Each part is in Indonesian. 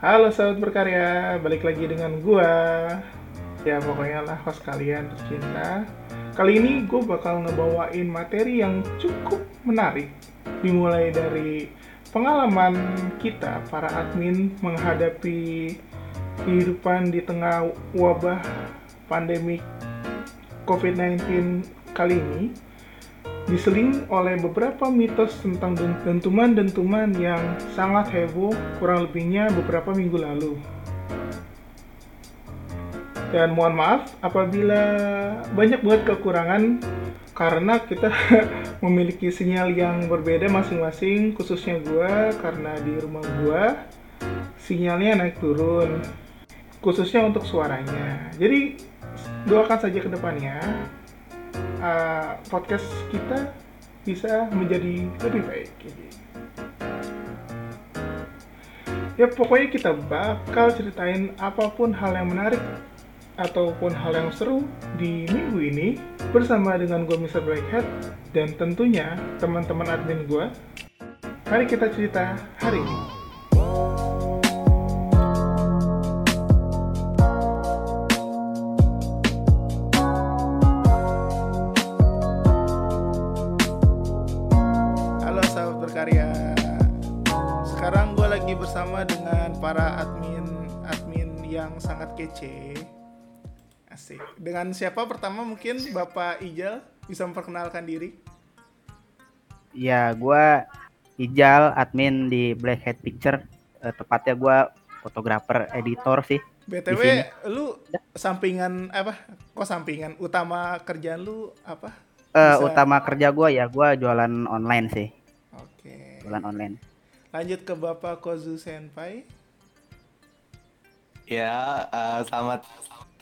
Halo sahabat berkarya, balik lagi dengan gua. Ya pokoknya lah host kalian tercinta. Kali ini gue bakal ngebawain materi yang cukup menarik. Dimulai dari pengalaman kita para admin menghadapi kehidupan di tengah wabah pandemi COVID-19 kali ini diseling oleh beberapa mitos tentang dentuman-dentuman yang sangat heboh kurang lebihnya beberapa minggu lalu. Dan mohon maaf apabila banyak banget kekurangan karena kita memiliki sinyal yang berbeda masing-masing khususnya gua karena di rumah gua sinyalnya naik turun khususnya untuk suaranya. Jadi doakan saja ke depannya uh, podcast kita bisa menjadi lebih baik. Ya pokoknya kita bakal ceritain apa pun hal yang menarik ataupun hal yang seru di minggu ini bersama dengan gue Mr. Blackhead dan tentunya teman-teman admin gue. Mari kita cerita hari ini. Yang sangat kece. Asik. Dengan siapa pertama mungkin Bapak Ijal bisa memperkenalkan diri? Ya, gua Ijal, admin di Blackhead Picture. Eh, tepatnya gua fotografer, editor sih. BTW, lu sampingan apa? Kok sampingan? Utama kerjaan lu apa? Eh, Bisa. utama kerja gua ya, gua jualan online sih, Oke. jualan online. Lanjut ke Bapak Kozu Senpai. Ya, eh, selamat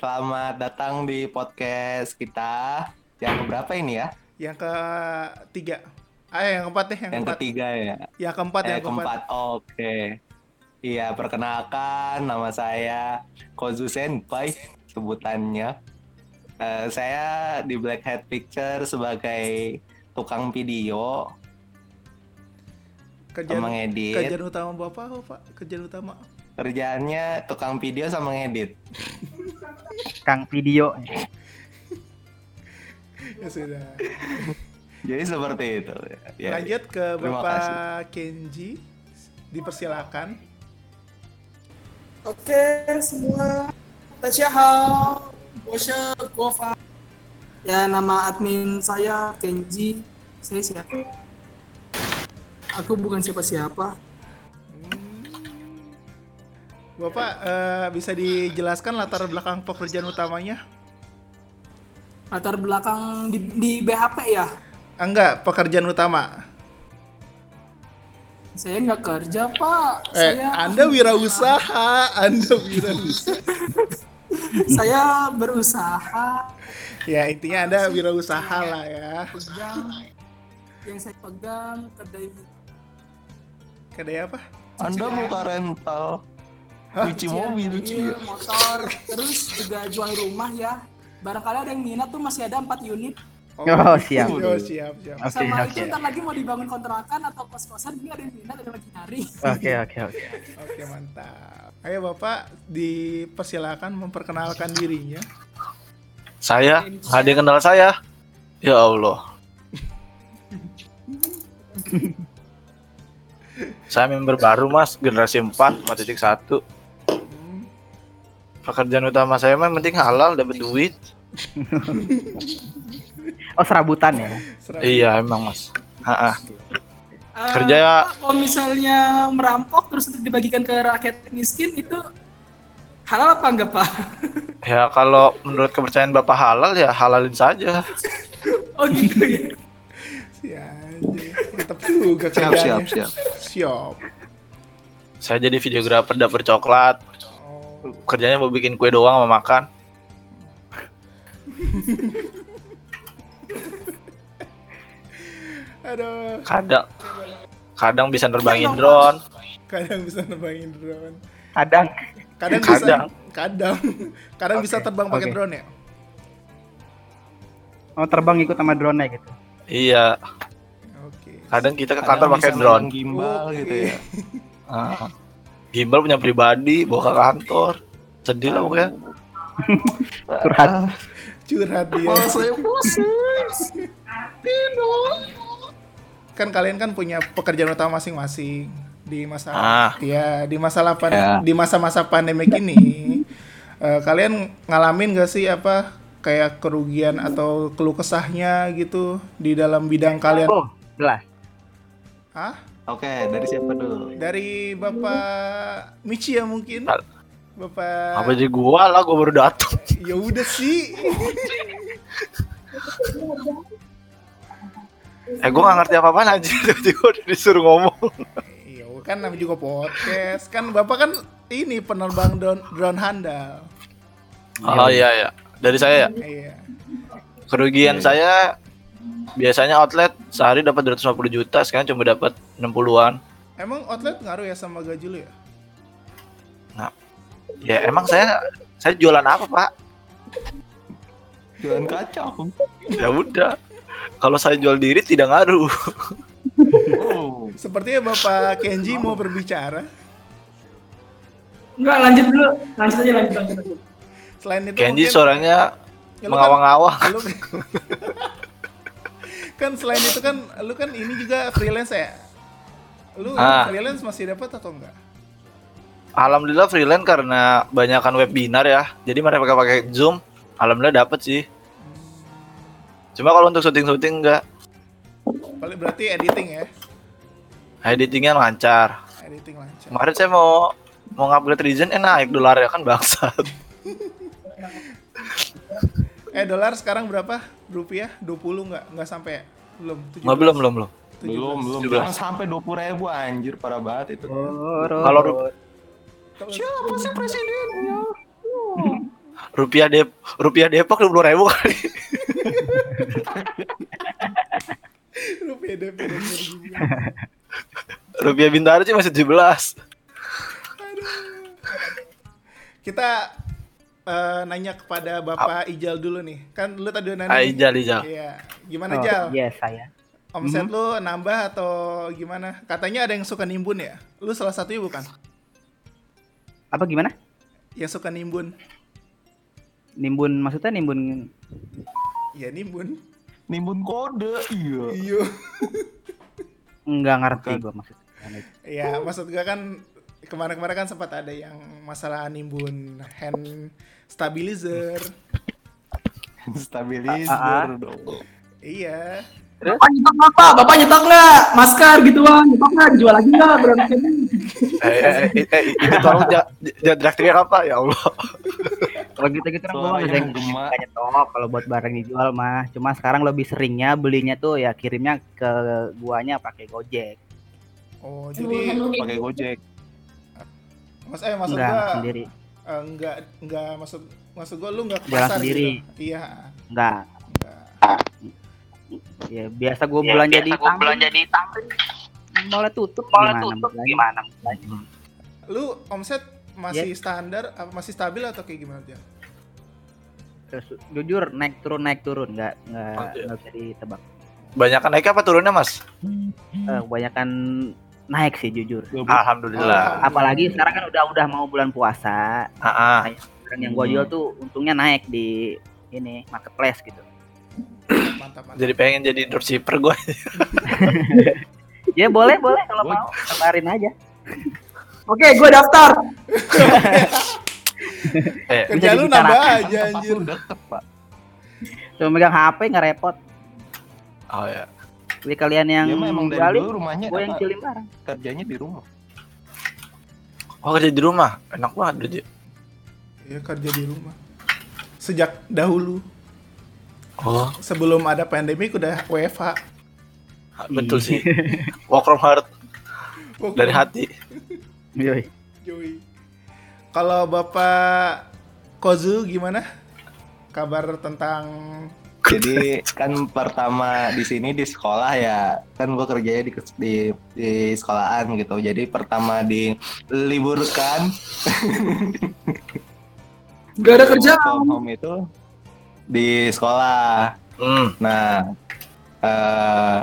selamat datang di podcast kita yang berapa ini ya? Yang ketiga. Ah, yang keempat deh, yang, Yang keempat. ketiga ya. Yang keempat, eh, yang keempat. keempat. Oke. Iya, perkenalkan nama saya Kozu Senpai sebutannya. Eh, saya di Black Hat Picture sebagai tukang video, Kerjaan, kerjaan utama Bapak apa, Pak? Kerjaan utama. Kerjaannya tukang video sama ngedit. Kang video. Ya sudah. Jadi seperti itu. Ya, Lanjut ke Bapak Kenji. Dipersilakan. Oke semua, Tasyahal, Bosya, Gova. Ya nama admin saya Kenji. Saya siapa? Aku bukan siapa-siapa. Bapak eh, bisa dijelaskan latar belakang pekerjaan utamanya? Latar belakang di, di BHP ya. Enggak, pekerjaan utama. Saya nggak kerja pak. Eh, Saya Anda wirausaha, Anda wirausaha. saya berusaha ya intinya Anda wirausaha lah ya. pegang yang saya pegang kedai Kedai apa? Anda buka rental cuci mobil. mobil, motor, terus juga jual rumah ya. Barangkali ada yang minat tuh masih ada 4 unit. Oh, siap. Oh, siap, siap. Oke, sama oke. itu ntar lagi mau dibangun kontrakan atau kos-kosan ini ada yang minat ada yang lagi nyari Oke, oke, oke. Oke, mantap. Ayo Bapak dipersilakan memperkenalkan dirinya. Saya? Ada yang kenal saya? Ya Allah. saya member baru mas, generasi 4, 4.1. Pekerjaan utama saya mah penting halal, dapat duit. Oh, serabutan ya. Serah- Iya emang mas. Ha-ha. Eh, Kerja- Pak, kalau misalnya merampok terus untuk dibagikan ke rakyat miskin itu halal apa enggak pak? Ya kalau menurut kepercayaan bapak halal ya halalin saja. oh gitu ya Si anjing. Tetap juga Siap, siap, siap. Siap. Saya jadi videografer dapur coklat. Kerjanya mau bikin kue doang sama makan. aduh. Kadang kadang bisa nerbangin drone. Kadang bisa nerbangin drone. Kadang. Kadang bisa Kadang. kadang kadang bisa Oke, terbang pakai oke. drone ya. Oh, terbang ikut sama drone-nya gitu. Iya. Oke. Kadang kita ke kantor pakai bisa drone. gimbal Oke. gitu ya. Ah. Gimbal punya pribadi, bawa ke kantor. Sedih lah pokoknya. Curhat. Curhat dia. Malah saya pusing. Kan kalian kan punya pekerjaan utama masing-masing di masa Ah. ya di masalah pan- Ya. di masa-masa pandemik ini eh, kalian ngalamin gak sih apa kayak kerugian atau keluh kesahnya gitu di dalam bidang kalian? Oh, jelas. Hah? Oke, dari siapa dulu? Dari Bapak Michi ya mungkin? Bapak Apa jadi gua lah, gua baru datang. ya udah sih. Eh gua gak ngerti apa-apaan aja, tiba-tiba udah disuruh ngomong. Iya, kan namanya juga podcast. Kan Bapak kan ini penerbang drone, drone handal. Oh iya iya. Dari saya ya, Iya. kerugian saya biasanya outlet sehari dapat 250 juta, sekarang cuma dapat 60-an. Emang outlet ngaruh ya sama gaji lu ya? Ya emang saya saya jualan apa, Pak? Jualan kacau. Ya udah. Kalau saya jual diri tidak ngaruh. Oh. Sepertinya Bapak Kenji mau berbicara. Enggak, lanjut dulu. Lanjut aja, lanjut, lanjut. Selain itu Kenji mungkin- suaranya kan- mengawang-awang. kan selain itu kan lu kan ini juga freelance ya? Lu Ah. freelance masih dapat atau enggak? Alhamdulillah freelance karena banyakan webinar ya. Jadi mereka pakai Zoom. Alhamdulillah dapat sih. Cuma kalau untuk syuting-syuting enggak. Paling berarti editing ya? Editingnya lancar. Editing lancar. Kemarin saya mau mau ngupgrade Ryzen eh naik dolar ya kan bangsat. Eh dolar sekarang berapa? Rupiah 20 enggak? Enggak sampai ya? Belum. 17. Nggak belum belum belum. 17. Belum, belum. 17. Jangan sampai 20 ribu anjir, parah banget itu. Kalau ru- Kalau- Siapa sih presidennya? rupiah Dep rupiah Depok 20 ribu kali. Rupiah dan rupiah Bintaro sih masih 17. Kita eh, nanya kepada Bapak Ijal dulu nih. Kan lu tadi udah nanya. Ah. Ijal, Ijal. Iya. Gimana Oh, Jal? Iya, saya. Omset Mhm. lu nambah atau gimana? Katanya ada yang suka nimbun ya? Lu salah satunya bukan? Apa gimana? Yang suka nimbun? Nimbun maksudnya nimbun Ya nimbun. Nimbun kode, iya. Iya. enggak ngerti gua maksudnya. Ya, maksud gua kan kemarin-kemarin kan sempat ada yang masalah nimbun hand stabilizer. Stabilizer Ah, ah. dong. Iya. Bapak nyetok nggak, Pak? Bapak nyetok nggak? Masker gitu, Bang. Nyetok nggak? Dijual lagi nggak? Berarti Eh, eh, eh, eh, itu tolong jangan direkturnya apa ya Allah. Kalau gitu-gitu kan menggema. nggak nyetok kalau buat barang dijual mah. Cuma sekarang lebih seringnya belinya tuh ya kirimnya ke guanya pakai Gojek. Oh, jadi Pakai Gojek. Mas eh maksud Enggak gua sendiri. Eh, enggak enggak maksud maksud gua lu enggak ke Jalan pasar sendiri. gitu. Iya. Enggak. Enggak. Ya biasa gua belanja di Tamrin. belanja di Tamrin. Mulai tutup mulai tutup gimana? belanja? Lu omset masih Iya. standar apa masih stabil atau kayak gimana dia? Terus, jujur naik turun naik turun nggak nggak Oke. nggak bisa ditebak. Banyakan naik apa turunnya, Mas? Eh, kebanyakan naik sih jujur. Alhamdulillah. Apalagi sekarang kan udah udah mau bulan puasa. Ah, ah. Sekarang yang gua jual tuh untungnya naik di ini marketplace gitu. Mantap, mantap. Jadi pengen jadi dropshipper gue. Ya boleh boleh kalau Gua- mau kabarin aja. Oke, gue daftar. Eh, Kerja lu nambah aja anjir. Cuma megang HP nggak repot. oh ya. Jadi kalian yang mah emang dari jualin, dulu rumahnya gue yang kirim barang. kerjanya di rumah. Oh kerja di rumah, enak banget berarti. Ya kerja di rumah. Sejak dahulu Oh, sebelum ada pandemik udah WFH. betul sih. Work from heart Wah, dari hati. Yoi. Joy. Kalau Bapak Kozu gimana? Kabar tentang Jadi kan pertama di sini di sekolah ya, kan gua kerjanya di di, di sekolahan gitu. Jadi pertama diliburkan Gak ada kerjaan. home itu di sekolah. Hmm. Nah, eh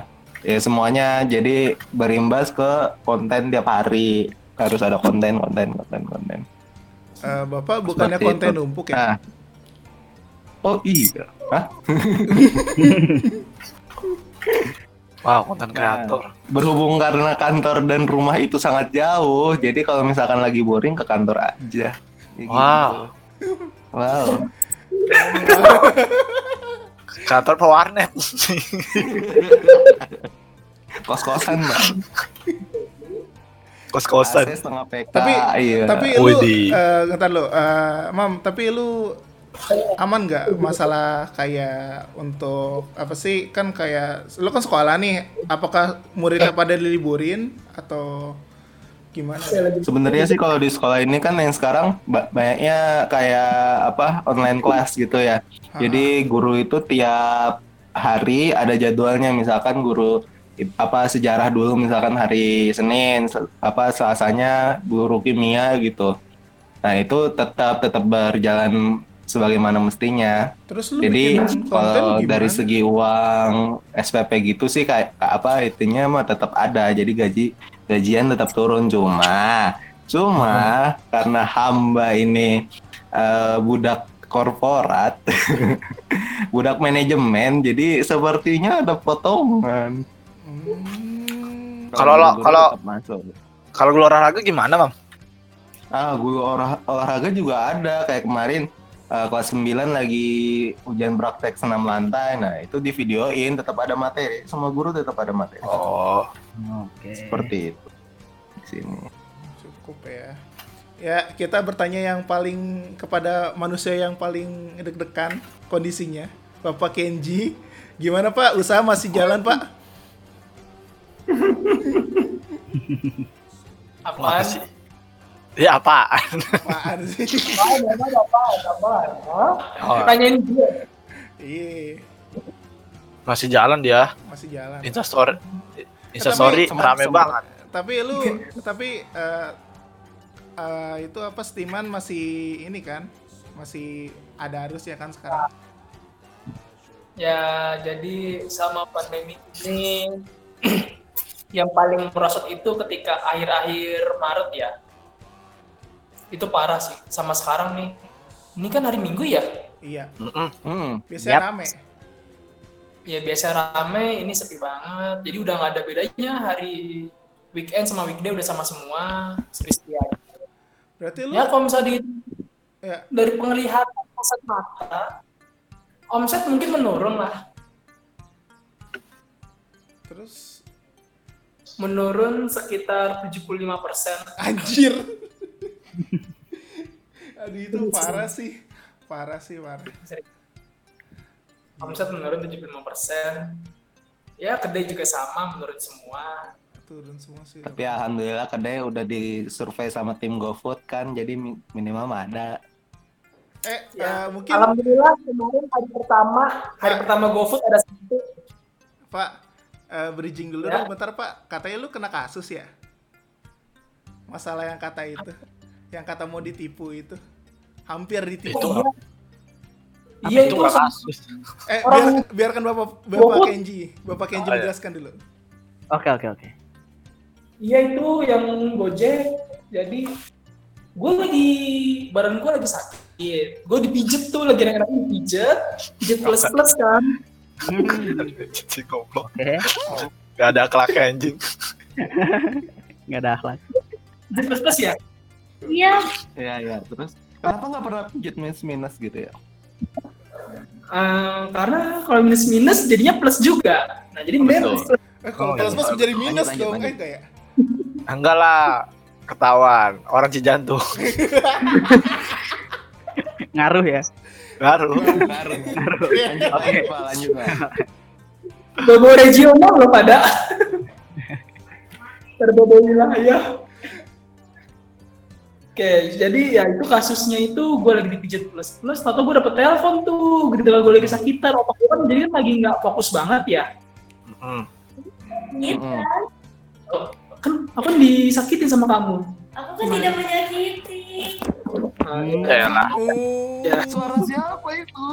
ya semuanya jadi berimbas ke konten tiap hari. harus ada konten konten konten konten Eh, Bapak bukannya Seperti konten itu. numpuk ya? nah oh iya Hah? Wow, konten Nah. kreator. berhubung karena kantor dan rumah itu sangat jauh jadi kalau misalkan lagi boring ke kantor aja Ya Wow. gitu. wow Kantor pewarnet. kos kosan bang Kos-kosan. PK Tapi iya. tapi lu Widih. eh ntar lu, eh, Mam, tapi lu aman nggak masalah kayak untuk apa sih kan kayak lu kan sekolah nih apakah muridnya pada diliburin atau gimana? Sebenarnya sih kalau di sekolah ini kan yang sekarang ba- banyaknya kayak apa online class gitu ya. Jadi guru itu tiap hari ada jadwalnya. Misalkan guru apa sejarah dulu. Misalkan hari Senin se- apa Selasanya guru kimia gitu. Nah, itu tetap tetap berjalan sebagaimana mestinya. terus lu Jadi kalau dari segi uang SPP gitu sih kayak apa itunya mah tetap ada. Jadi gaji gajian tetap turun cuma cuma karena hamba ini eh, budak korporat budak manajemen jadi sepertinya ada potongan. Hmm, Kalau lo- kalau-. Kalau gue olahraga gimana, Mam? Ah, guru olah- olahraga juga ada kayak kemarin eh, kelas 9 lagi ujian praktek senam lantai. Nah, itu di videoin tetap ada materi. Semua guru tetap ada materi. Oh, Oke. Seperti itu. Di sini. cukup ya ya kita bertanya yang paling kepada manusia yang paling deg-degan kondisinya Bapak Kenji gimana Pak usaha masih jalan Pak Apaan? apa sih? Ya apaan? apaan sih Ah, apa, apa, apa, Hah? Oh, Tanyain gue. iya masih jalan dia. masih jalan Instastory. Eh, Instastory tapi- rame banget. tapi lu tapi eh, eh, itu apa Steaman masih ini kan masih ada arus ya kan sekarang Ya, jadi sama pandemi ini yang paling merosot itu ketika akhir-akhir Maret ya. Itu parah sih. Sama sekarang nih. Ini kan hari Minggu ya? iya Mm-mm. Hmm. biasanya Yap. rame Ya biasa rame, ini sepi banget. Jadi udah nggak ada bedanya hari weekend sama weekday udah sama semua. Sepi berarti lu Ya kalau misalnya di, ya, dari penglihatan kasat mata, omset mungkin menurun lah. terus Menurun sekitar 75%. Anjir. Aduh itu parah sih. Parah sih, parah. omset menurun 75%. Ya, kedai juga sama menurun semua. Turun semua sih. Tapi alhamdulillah kedai udah disurvei sama tim GoFood kan, jadi mi- minimal ada. Eh, Ya, eh, mungkin Alhamdulillah kemarin hari pertama, hari pertama GoFood ada satu. Pak, eh, bridging dulu Ya. dong bentar Pak. Katanya lu kena kasus ya? Masalah yang kata itu. Yang kata mau ditipu itu. Hampir ditipu. Itu? Iya itu itu, kasus. Eh, Orang- biar, biarkan Bapak Bapak. Kenji. Bapak Kenji Oh, iya. menjelaskan dulu. Oke oke oke. iya itu yang Gojek. Jadi gue lagi badan gue lagi sakit. Gue dipijet tuh lagi enak-enak dipijet, pijet plus plus kan. Si goblok. Gak ada akhlaknya anjing. Nggak ada akhlak. Pijet plus plus ya. Iya, Iya, iya. Terus kenapa nggak pernah pijat minus-minus gitu ya? Eh, karena kalau minus minus jadinya plus juga. Nah jadi minus plus. Eh, kalau Oh, plus iya. plus menjadi minus Lanjut, dong. lanjut, enggak ya? Enggak lah. Ketahuan. Orang Cijantung. Ngaruh ya. Ngaruh. Baru. Lanjut, lanjut, Pak, lanjut, Pak. Bobo regional loh pada. Terbobo wilayah. Oke, jadi ya itu kasusnya itu gue lagi dipijit plus plus, atau gue dapet telepon tuh, ketika gue lagi sakitan, otak gue kan jadi kan lagi nggak fokus banget ya. Mm. gitu. Mm-mm. Kan aku kan disakitin sama kamu. Aku kan tidak menyakiti. Nah, Ya lah. Ya. Suara siapa itu?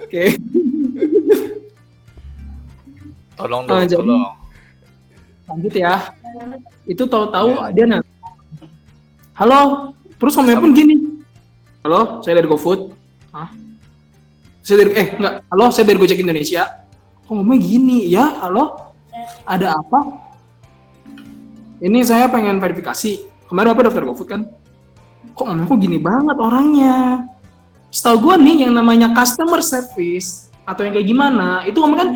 Oke, Tolong Ah, dong, jadi- tolong. lanjut ya. itu tahu-tahu dia nanya halo? Terus ngomongnya pun gini. Halo? Saya dari GoFood. Hah? saya dari eh enggak. Halo? Saya dari Gojek Indonesia. Kok ngomongnya gini? Ya halo? Ada apa? Ini saya pengen verifikasi. Kemarin apa daftar GoFood kan? Kok ngomong kok gini banget orangnya? Setahu gue nih yang namanya customer service atau yang kayak gimana itu ngomong kan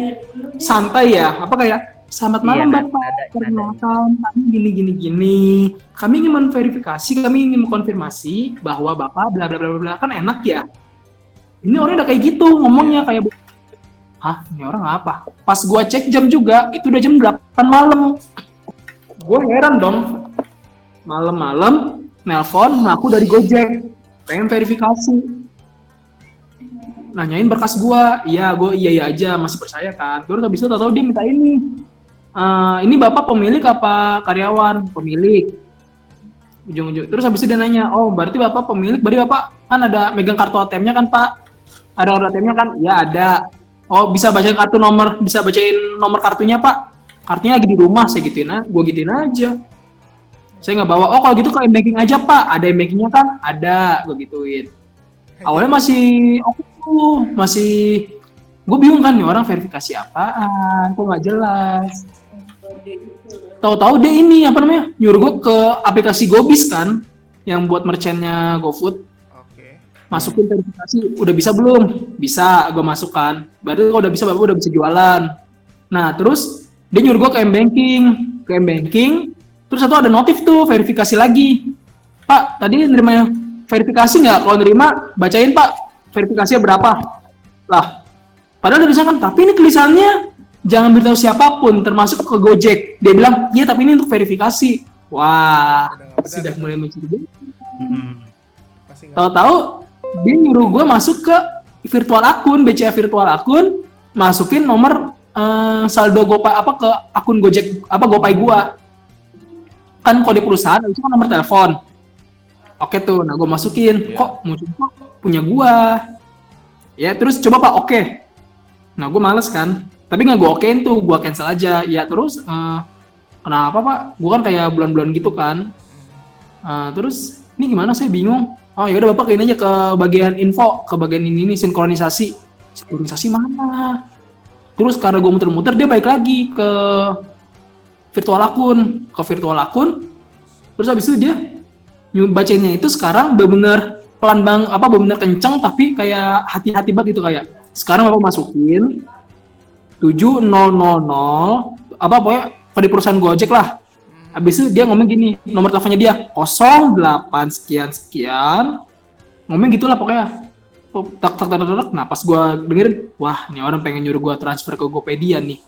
santai ya? Apa kayak selamat malam Iya, bapak. Nada- perkenalkan kami gini gini gini. Kami ingin memverifikasi kami ingin mengkonfirmasi bahwa bapak bla bla bla bla, kan enak ya? Ini orang udah kayak gitu ngomongnya kayak hah ini orang apa? Pas gua cek jam juga itu udah jam 8 malam. Gue heran dong. Malam-malam nelpon ngaku dari Gojek. Pengen verifikasi. Nanyain berkas gua. Iya gua iya iya aja masih percaya kan? Terus habis itu tahu dia minta ini "Eh, ini bapak pemilik apa karyawan? Pemilik. Ujung-ujung. Terus habis itu dia nanya oh berarti bapak pemilik? Berarti bapak kan ada megang kartu ATM-nya kan pak? Ada kartu ATM-nya kan? Ya ada. Oh bisa bacain kartu nomor bisa bacain nomor kartunya pak? Kartunya lagi di rumah saya gituin aja gua gituin aja. Saya nggak bawa. Oh kalau gitu ke banking aja pak. Ada bankingnya kan? Ada gue gituin. Awalnya masih tuh masih gue bingung kan nih orang verifikasi apaan kok nggak jelas tahu-tahu dia ini apa namanya nyuruh gue ke aplikasi Gobis kan yang buat merchantnya GoFood. Oke. masukin verifikasi udah bisa belum? Bisa gue masukkan. Berarti kalau udah bisa bapak udah bisa jualan. Nah terus dia nyuruh gue ke m banking ke m banking terus satu ada notif tuh verifikasi lagi. Pak tadi nerima verifikasi nggak? Kalau nerima bacain pak verifikasinya berapa? Lah padahal udah bisa kan? Tapi ini tulisannya jangan beritahu siapa pun termasuk ke Gojek dia bilang iya tapi ini untuk verifikasi wah benar sudah ya? mulai mencurigai Hmm. Masih nggak Tahu-tahu dia nyuruh gue masuk ke virtual akun, BCA virtual akun, masukin nomor eh, saldo GoPay apa ke akun Gojek apa GoPay gua. Kan kode perusahaan itu kan nomor telepon. Oke tuh, nah gue masukin. Kok muncul kok punya gua? Ya terus coba pak, oke. Nah gue males kan, tapi nggak gue okein tuh, gue cancel aja. Ya terus eh, kenapa pak? Gue kan kayak bulan-bulan gitu kan. Eh, terus ini gimana saya bingung. Oh ya udah bapak kayak aja ke bagian info, ke bagian ini nih sinkronisasi. Sinkronisasi mana? Terus karena gue muter-muter dia balik lagi ke virtual akun, ke virtual akun. Terus habis itu dia bacanya itu sekarang benar-benar pelan bang apa benar kenceng tapi kayak hati-hati banget gitu kayak sekarang bapak masukin 7000 apa pokoknya kode perusahaan Gojek lah Habis itu dia ngomong gini, nomor teleponnya dia 08 sekian sekian. Ngomong gitulah pokoknya. Tak tak tak tak, tak. Nah pas gua dengerin, wah ini orang pengen nyuruh gua transfer ke Gopedia nih.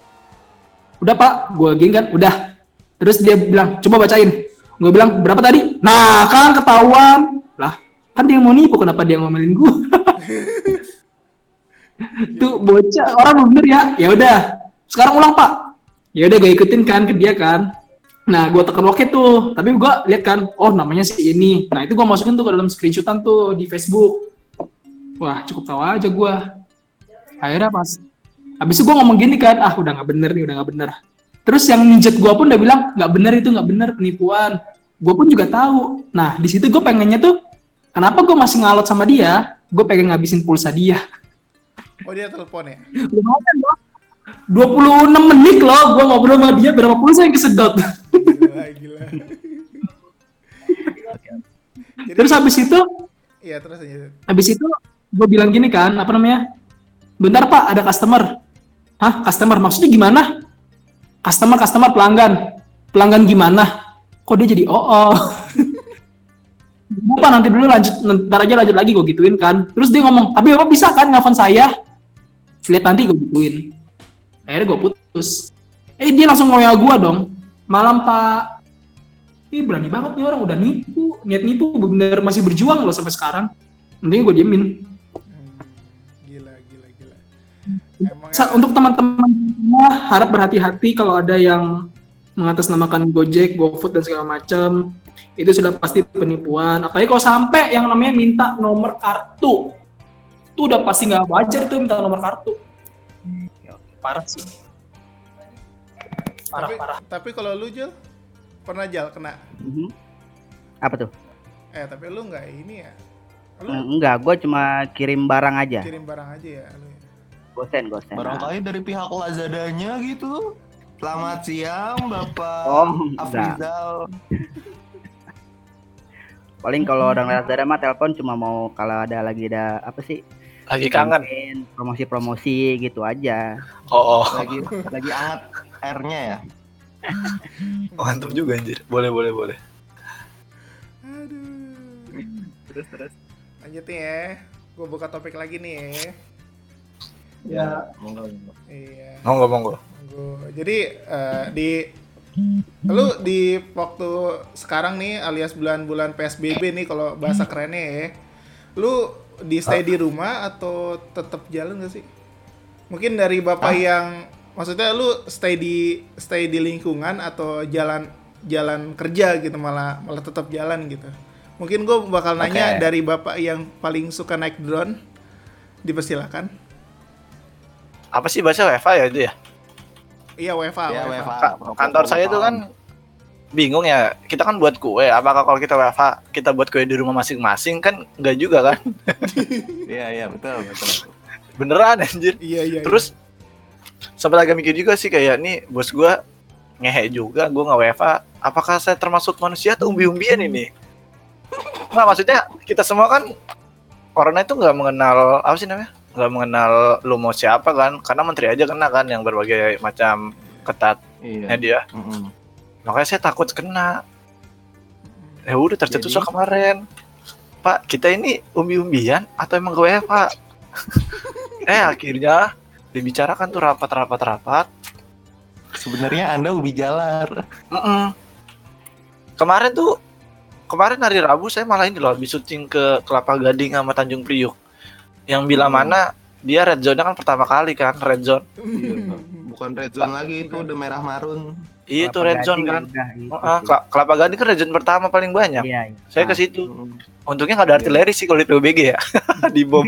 Udah pak, gua gini kan, udah. Terus dia bilang, coba bacain. Gua bilang, berapa tadi? Nah kan ketahuan. Lah, kan dia mau nipu, kenapa dia ngomelin gua? Tuh bocah, orang bener ya. Ya udah, sekarang ulang pak. Ya udah gue ikutin kan ke dia kan. Nah, gue tekan oke tuh, tapi gue lihat kan, oh namanya si ini. Nah, itu gue masukin tuh ke dalam screenshotan tuh di Facebook. Wah, cukup tahu aja gue. Akhirnya pas, habis itu gue ngomong gini kan, ah udah nggak bener nih, udah nggak bener. Terus yang ninjet gue pun udah bilang, nggak bener itu, nggak bener, penipuan. Gue pun juga tahu. Nah, di situ gue pengennya tuh, kenapa gue masih ngalot sama dia? Gue pengen ngabisin pulsa dia. Oh dia telepon ya? Lumayan loh. 26 menit loh, gue ngobrol sama dia, berapa pulsa yang kesedot. Gila, gila. Jadi, Terus habis itu, Iya terus aja. habis itu gue bilang gini kan apa namanya bentar pak ada customer hah customer maksudnya gimana customer customer pelanggan pelanggan gimana kok dia jadi oh oh Bapak nanti dulu lanjut ntar aja lanjut lagi gue gituin kan terus dia ngomong tapi bapak bisa kan nelfon saya lihat nanti gue gituin akhirnya gue putus. Eh dia langsung ngoyal gue dong. Malam pak. Ih berani banget nih orang. Udah nipu. Niat nipu. Bener masih berjuang loh sampai sekarang. Mending gue diemin. Hmm, gila, gila, gila. Emang untuk teman-teman semua harap berhati-hati kalau ada yang mengatasnamakan Gojek, GoFood dan segala macam itu sudah pasti penipuan. Apalagi kalau sampai yang namanya minta nomor kartu, itu udah pasti nggak wajar itu minta nomor kartu. Parah sih. Parah tapi, parah. tapi kalau lu Jel, Pernah jal kena. Mhm. Apa tuh? Eh tapi lu nggak ini ya? Lu Mm, Enggak, gue cuma kirim barang aja. kirim barang aja ya lu. ya? Gosen, gosen. Barangkali dari pihak Lazadanya gitu. Selamat siang Bapak enggak. Afrizal. Paling kalau orang Lazada mah telepon cuma mau kalau ada lagi ada apa sih? Lagi kangen. Promosi-promosi gitu aja. Oh, oh. Lagi lagi anget airnya ya. mantap juga anjir. Boleh, boleh, boleh. Aduh. Terus terus. Lanjut nih ya. Gue buka topik lagi nih ya. Ya, Monggo, monggo. Iya. Monggo, monggo. Jadi eh, di lu di waktu sekarang nih alias bulan-bulan PSBB nih kalau bahasa kerennya ya. Lu di stay di rumah atau tetap jalan gak sih? Mungkin dari Bapak yang maksudnya lu stay di stay di lingkungan atau jalan jalan kerja gitu malah malah tetap jalan gitu. Mungkin gue bakal nanya Oke. dari Bapak yang paling suka naik drone. Dipersilakan. Apa sih bahasa WFA ya itu ya? Iya WFA. Ya, WFA. WFA. Ka- kantor saya itu kan bingung ya. Kita kan buat kue. Apakah kalau kita WFA kita buat kue di rumah masing-masing kan enggak juga kan? Iya, iya, betul, betul. Beneran anjir. Iya iya. Terus sempat agak mikir juga sih kayak nih bos gua ngehe juga gua nggak WFA. Apakah saya termasuk manusia atau umbi-umbian ini? Nggak maksudnya kita semua kan corona itu nggak mengenal apa sih namanya? Nggak mengenal lu mau siapa kan? Karena menteri aja kena kan yang berbagai macam ketatnya Iya. dia. Mm-mm. Makanya saya takut kena. Ya udah tercetus Jadi? kemarin. Pak, kita ini umbi-umbian atau emang gue Pak? eh akhirnya dibicarakan tuh rapat-rapat-rapat. Sebenarnya Anda ubi jalar. Mm-mm. Kemarin tuh kemarin hari Rabu saya malah ini loh habis syuting ke Kelapa Gading sama Tanjung Priuk. Yang bila Hmm. mana dia red zone-nya kan pertama kali kan red zone. Iya, Bukan red zone lagi itu udah merah marun. Iya itu red zone kan. udah gitu Oh, ah, Kelapa Gading kan red zone pertama paling banyak. Iya, iya. Saya ke Nah, situ. Mm-mm. Untungnya nggak ada artileri sih kalau di PUBG ya. di bom.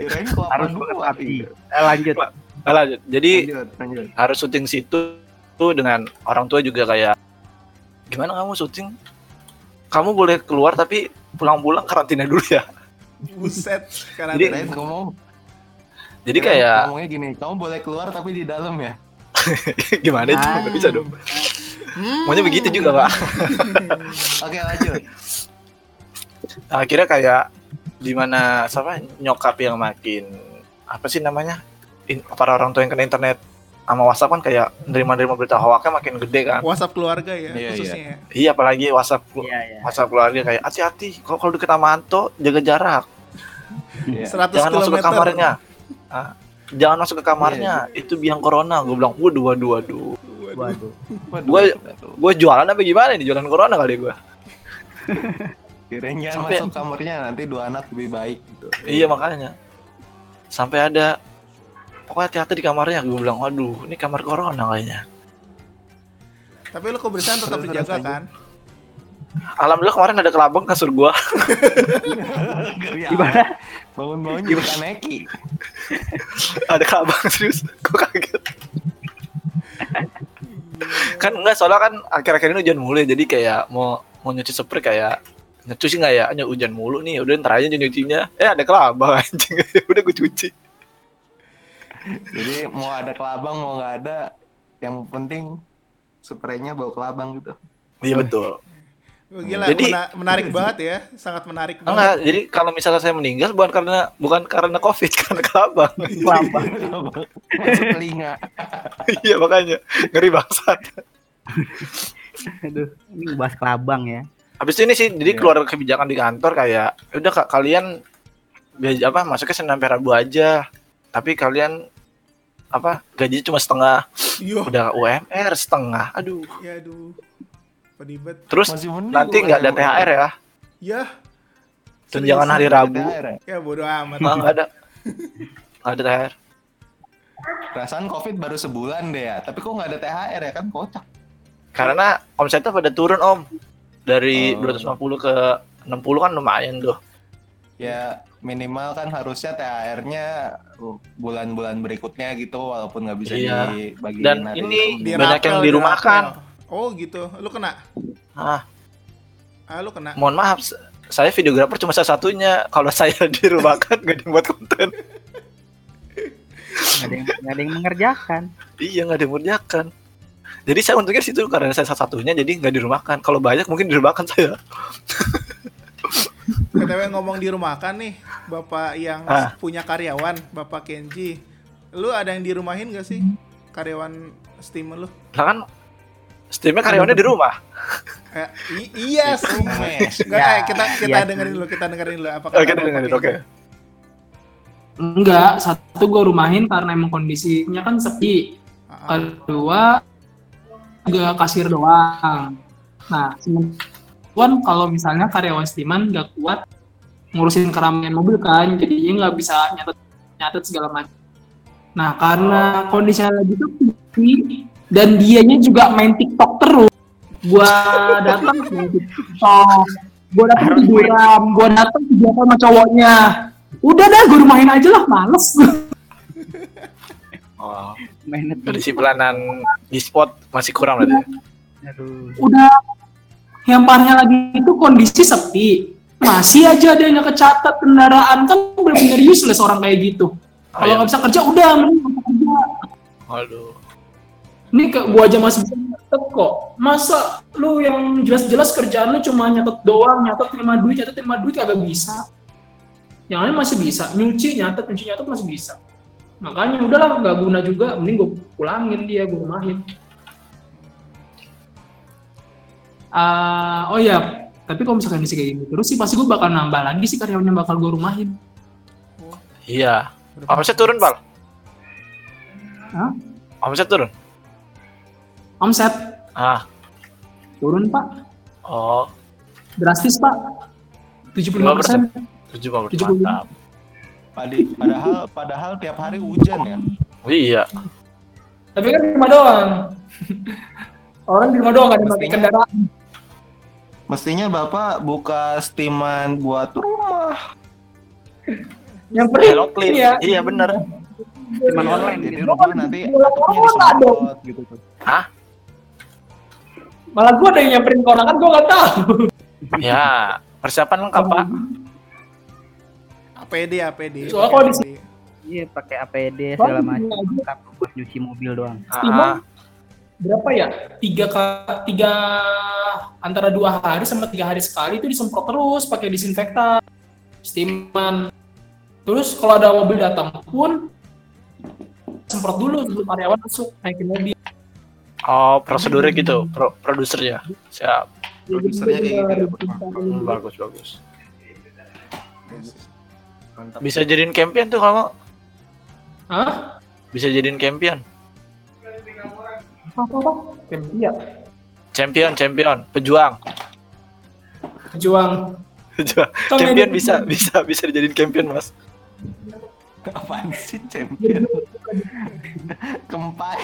Kelapa harus hati. iya. Eh, lanjut. Nah, lanjut. Jadi Lanjut, lanjut. harus syuting situ tuh dengan orang tua juga kayak gimana kamu syuting? Kamu boleh keluar tapi pulang-pulang karantina dulu ya. Buset, karena Jadi-. Jadi kirain kayak ngomongnya gini, kamu boleh keluar tapi di dalam ya. gimana itu? Ah. Nggak bisa dong. Maunya begitu juga pak. Oke, lanjut. Akhirnya kayak di mana siapa nyokap yang makin apa sih namanya In- para orang tua yang kena internet sama WhatsApp kan kayak nerima-nerima berita hoaxnya makin gede kan. WhatsApp keluarga ya Iya, khususnya. ya. Iya apalagi WhatsApp Iya, iya. WhatsApp keluarga kayak hati-hati kalau kalau deket sama Anto jaga jarak. Iya. 100 jangan masuk ke kamarnya Ah, jangan masuk ke kamarnya. Itu biang corona. Gue bilang waduh waduh waduh. Waduh. Waduh, Gua- waduh. gue jualan apa gimana nih jualan corona kali gue Kirain jangan Sampai- masuk kamarnya nanti dua anak lebih baik gitu. iya makanya. Sampai ada pokoknya hati-hati di kamarnya. Gue bilang waduh ini kamar corona kayaknya. Tapi lu kebersihan tetap dijaga kan? alhamdulillah kemarin ada kelabang kasur gue Geri Gimana? Bangun-bangun juga kaneki. ada kelabang serius? Gue kaget. Kan enggak soalnya kan akhir-akhir ini hujan mulu ya jadi kayak mau mau nyuci spray kayak nyuci nggak ya? Hanya hujan mulu nih udah ntar aja nyucinya. Eh ada kelabang anjing. Udah gue cuci. Jadi mau ada kelabang mau nggak ada, yang penting spraynya bau kelabang gitu. iya betul Gila, Jadi- mena- menarik banget ya, sangat menarik banget. enggak jadi kalau misalnya saya meninggal bukan karena bukan karena covid karena kelabang Kelapa. Masuk telinga. iya makanya ngeri bangsat Aduh, ini bahas kelabang ya. habis ini sih jadi Iya. keluar kebijakan di kantor kayak udah kak kalian apa masuknya senin sampai rabu aja tapi kalian apa gaji cuma setengah Yo, udah UMR setengah aduh ya aduh. Pedibet. terus Masih mending nanti nggak ada THR ya Ya, tunjangan hari Rabu THR ya? Ya bodo amat. nggak nggak ada nggak ada THR Perasaan covid baru sebulan deh ya, tapi kok nggak ada THR ya kan kocak. karena omsetnya pada turun om dari Oh. 250 ke 60 kan lumayan tuh Ya minimal kan harusnya THR-nya bulan-bulan berikutnya gitu walaupun nggak bisa Iya. dibagi Dan hari ini Banyak yang rapel, Oh gitu. Lu kena? Ah, Ah lu kena. mohon maaf, saya videografer cuma salah satunya. Kalau saya di rumah kan nggak ada yang buat konten. Nggak ada yang nggak ada yang mengerjakan. Iya nggak ada yang mengerjakan. Jadi saya untungnya situ karena saya salah satunya jadi nggak dirumahkan. Kalau banyak mungkin dirumahkan saya. BTW ngomong di rumah kan nih, Bapak yang Ah. punya karyawan, Bapak Kenji. Lu ada yang dirumahin gak sih? Karyawan Steam lu? Lah kan Steamnya karyawannya di rumah. Eh, i- iya sih. Enggak, Ya, kita kita iya. dengerin dulu, kita dengerin dulu apa Oke, kata kita dengerin. Oke. Enggak, satu gue rumahin karena emang kondisinya kan sepi. Kedua juga kasir doang. Nah, cuman kalau misalnya karyawan Steaman nggak kuat ngurusin keramaian mobil kan, jadinya nggak bisa nyatet nyatet segala macam. Nah, karena kondisinya lagi sepi dan dianya juga main TikTok terus, gua datang main TikTok, gua datang tiduran, gua datang tidur sama cowoknya. Udah dah, gue rumahin aja lah, males. Oh, tuh. kedisiplinan e-sport masih kurang berarti. Aduh. udah yang parahnya lagi itu kondisi sepi masih aja ada yang kecatat kendaraan kan benar-benar useless orang kayak gitu kalau Ayam. nggak bisa kerja udah mending kerja Waduh. Ini ke gua aja masih bisa nyatet kok masa lu yang jelas-jelas kerjaan lu cuma nyatet doang nyatet terima duit nyatet terima duit kagak bisa yang lain masih bisa nyuci nyatet nyuci nyatet masih bisa makanya udahlah nggak guna juga mending gue pulangin dia gue rumahin Ah, oh ya, tapi kalau misalkan kondisi kayak gini terus sih pasti gue bakal nambah lagi sih karyawan yang bakal gue rumahin. Iya. Omset turun, Bal. Hah? Omset turun. Omset Ah. turun pak, Oh, drastis pak, 75 persen. 70 75. mantap. Padi- padahal padahal tiap hari hujan ya. Iya. Tapi kan di rumah doang. Orang di rumah doang pakai Mestinya- kendaraan. Mestinya Bapak buka steaman buat rumah. Yang clean. ya. Iya bener. Cuman Iya, online Jadi gitu. rumah nanti atapnya dong. disemprot gitu tuh. Malah gue ada yang nyamperin ke orang kan gue gak tahu. Ya, persiapan lengkap, Pak. APD, APD. Soalnya kalau di APD. Iya pakai APD segala macam. Tapi buat nyuci mobil doang. Ah, Steaman berapa ya? Tiga tiga antara dua hari sama tiga hari sekali itu disemprot terus pakai disinfektan, steaman. Terus kalau ada mobil datang pun semprot dulu sebelum karyawan masuk naikin mobil. Oh, prosedurnya gitu, pro produser ya. Siap. Produsernya kayak gitu ya. Hmm, bagus, bagus. Bisa jadiin champion tuh kalau Hah? bisa jadiin champion. Apa apa? Champion, champion, pejuang. Pejuang. Pejuang. Champion bisa bisa bisa dijadiin champion, Mas. Apaan sih champion? Kempai.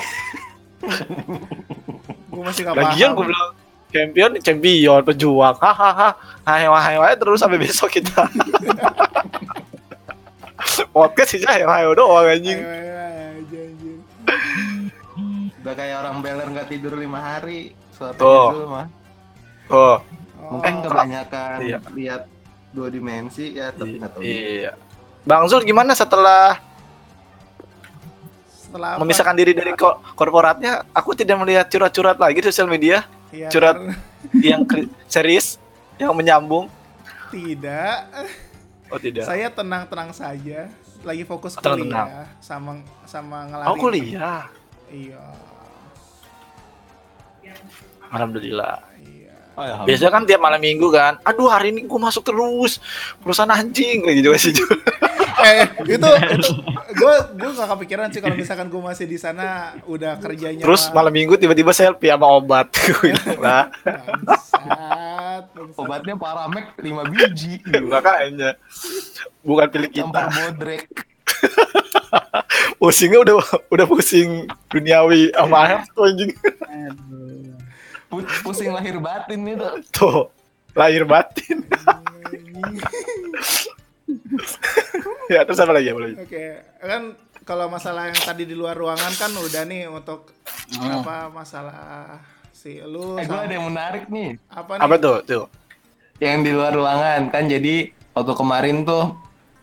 Gue masih gak Lagian gue bilang champion, champion, pejuang. Hahaha. Hai hai hai terus sampai besok kita. Podcast sih hai hai doang anjing. Udah kayak orang beler nggak tidur lima hari. Suatu Tuh. dulu mah. Oh, Oh, Mungkin kebanyakan Iya. lihat dua dimensi ya, tapi nggak tahu. iya. Bang Zul gimana setelah setelah apa? memisahkan diri dari ko- korporatnya? Aku tidak melihat curhat-curhat lagi di sosial media Iya, curhat. karena- yang serius, yang menyambung. Tidak. Oh tidak. Saya tenang-tenang saja. Lagi fokus Tenang-tenang. kuliah sama sama ngelari. Oh kuliah. Iya. Alhamdulillah. Iya. Oh, ya, Biasanya kan tiap malam minggu kan, aduh hari ini gue masuk terus, perusahaan anjing kayak gitu sih. eh itu gue gue gak kepikiran sih kalau misalkan gue masih di sana udah kerjanya Terus malam minggu tiba-tiba selfie sama obat. Gue bilang, lah. Obatnya Paramek 5 biji. makanya bukan pilih kita. bodrek. Pusingnya udah udah pusing duniawi sama tuh, anjing. Pusing lahir batin itu. Tuh, lahir batin. ya terus apa lagi? Apa lagi? Oke, kan kalau masalah yang tadi di luar ruangan kan udah nih untuk apa masalah si lu Eh gue ada yang menarik nih. apa nih? apa tuh? Tuh. Yang di luar ruangan. Kan jadi waktu kemarin tuh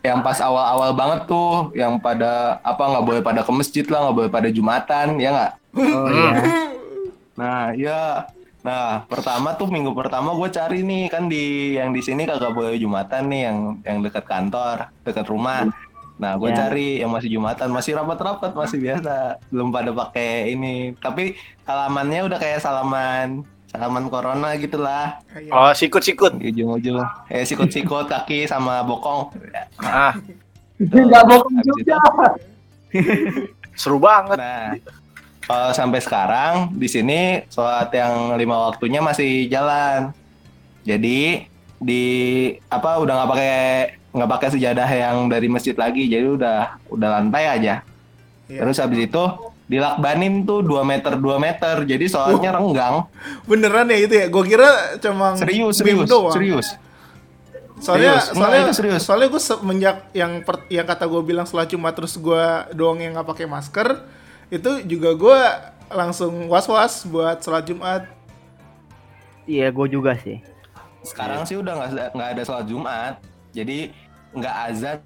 yang pas awal-awal banget tuh yang pada apa nggak boleh pada ke masjid lah nggak boleh pada jumatan ya nggak? Oh iya. nah ya nah pertama tuh minggu pertama gue cari nih kan di yang di sini kagak boleh jumatan nih yang yang dekat kantor dekat rumah. Nah gue Ya. cari yang masih jumatan masih rapat-rapat masih biasa. Belum pada pakai ini. Tapi salamannya udah kayak salaman salaman corona gitulah. Oh sikut sikut di ujung-ujung. Eh sikut-sikut kaki sama bokong. Ah. Nggak bokong juga. seru banget. Nah kalau sampai sekarang di sini sholat yang lima waktunya masih jalan jadi di apa udah nggak pakai nggak pakai sejadah yang dari masjid lagi jadi udah udah lantai aja Iya. terus habis itu dilakbanin tuh 2 meter 2 meter jadi sholatnya renggang Beneran ya itu ya? Gue kira cuma serius serius doang. serius Soalnya Serius. Soalnya itu serius. soalnya gue semenjak yang per- yang kata gue bilang sholat Jumat terus gue doang yang nggak pakai masker itu juga gue langsung was-was buat sholat Jumat. Iya, gue juga sih. sekarang sih udah nggak nggak ada sholat jumat jadi nggak azan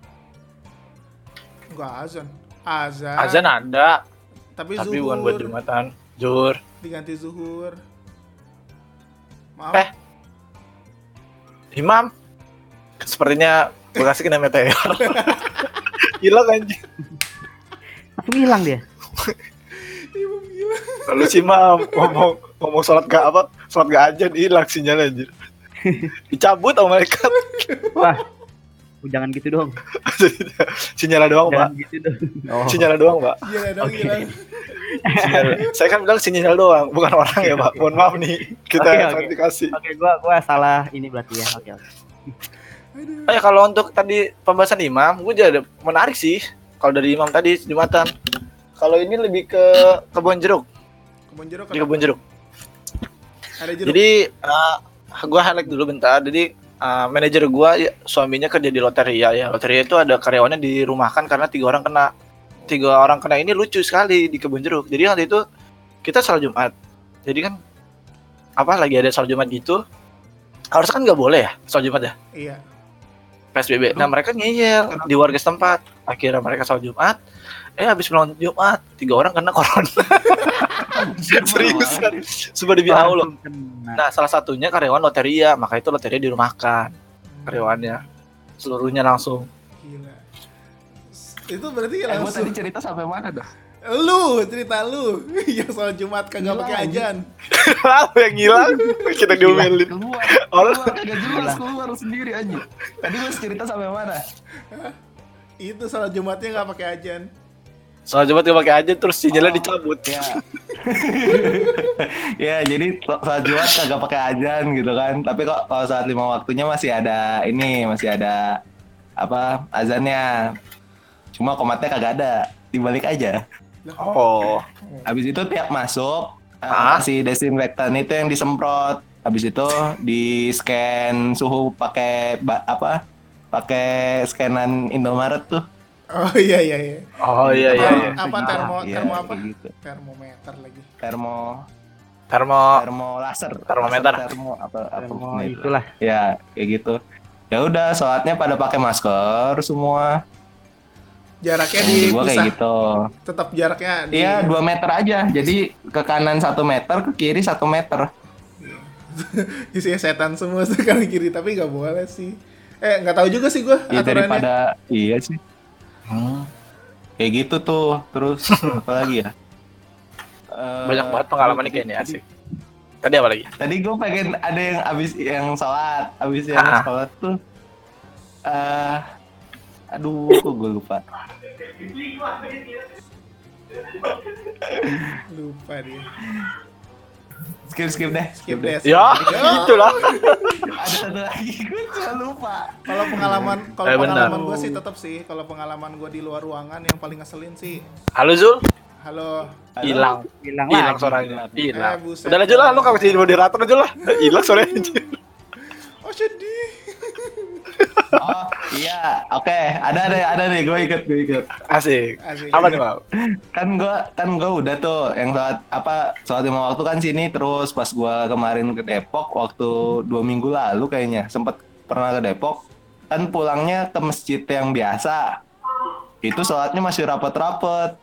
Enggak azan. Azan. azan ada Tapi, tapi zuhur bukan buat jumatan jur diganti zuhur. Maaf. Eh. imam sepertinya bekasi kena meteor hilang anjing Langsung hilang dia. Lalu si imam ngomong ngomong sholat gak apa sholat gak aja hilang sinyal anjir dicabut sama malaikat Wah. Jangan gitu dong. sinyal doang pak Jangan gitu dong. Oh. sinyal doang pak dong, gila. sinyal saya kan bilang sinyal doang bukan orang ya pak mohon maaf nih kita oke. klarifikasi Oke, gua gua salah ini berarti ya. Oke, oke. Oh ya kalau untuk tadi pembahasan imam, gue jadi menarik sih. Kalau dari imam tadi jumatan. Kalau ini lebih ke kebun jeruk, Kebun jeruk di kebun jeruk. ada jeruk. Jadi uh, gue highlight dulu bentar. Jadi uh, manajer gue suaminya kerja di loteria ya. Loteria itu ada karyawannya dirumahkan karena tiga orang kena. Tiga orang kena ini lucu sekali di kebun jeruk. Jadi waktu itu kita sholat Jumat. Jadi kan apa lagi ada sholat Jumat gitu. Harus kan nggak boleh ya sholat Jumat ya. Iya. PSBB. Nah mereka ngeyel di warga setempat. Akhirnya mereka sholat Jumat. Eh habis pulang Jumat tiga orang kena corona. Serius kan? Sumpah demi Allah. Nah salah satunya karyawan loteria. Maka itu loteria dirumahkan karyawannya. Seluruhnya langsung. Gila. Itu berarti eh, gue langsung tadi cerita sampai mana dah lu cerita lu yang sholat Jumat kagak pakai ajan. Lalu yang ngilang kita diomelin. keluar Orang keluar kagak jelas keluar sendiri aja tadi gue cerita sampai mana Itu sholat Jumatnya nggak pakai ajan. Sholat Jumat gak pakai aja terus sinyalnya dicabut. ya ya jadi saat jumat kagak pakai ajan gitu kan. Tapi kok kalau saat lima waktunya masih ada ini masih ada apa azannya. Cuma komatnya kagak ada dibalik aja. Oh. habis itu tiap masuk Ah. si desinfektan itu yang disemprot. Habis itu di scan suhu pakai apa pakai scanan Indomaret tuh Oh iya iya iya. Oh iya iya iya. Apa termo Iya, termo apa? gitu. Termometer lagi. termo Termo termo laser Termometer. Laser termo apa apa Oh, nah, itu. itulah. ya kayak gitu ya udah sholatnya pada pakai masker semua Jaraknya di gua kayak gitu Tetap jaraknya di iya dua meter aja jadi ke kanan satu meter ke kiri satu meter isinya setan semua kanan kiri tapi nggak boleh sih. Eh nggak tahu juga sih gua ya aturannya. daripada iya sih kayak gitu tuh terus apa lagi ya Eh, banyak banget pengalaman nih kayaknya asik. Tadi apa lagi? tadi gue pengen ada yang abis yang sholat abis yang Ah. sholat tuh eh aduh kok gue lupa Lupa dia. Skip skip deh Skip deh. Ya, itulah. ada satu lagi gue cuma lupa Kalau pengalaman kalau Eh, pengalaman gua sih tetap sih kalau pengalaman gua di luar ruangan yang paling ngeselin sih. Halo Zul, Halo. Hilang. Hilang Hilang suaranya. Hilang. Eh. Udah lanjut lah, lu kasih moderator aja lah. Hilang suaranya. anjir. Oh sedih. Oh iya, oke, ada deh, ada deh, gue ikut, gue ikut. Asik. Asik. Apa nih, Mau? Kan gue, kan gue udah tuh yang sholat apa sholat lima waktu kan sini. Terus pas gue kemarin ke Depok waktu dua minggu lalu kayaknya sempet pernah ke Depok. Kan pulangnya ke masjid yang biasa. Itu sholatnya masih rapet-rapet.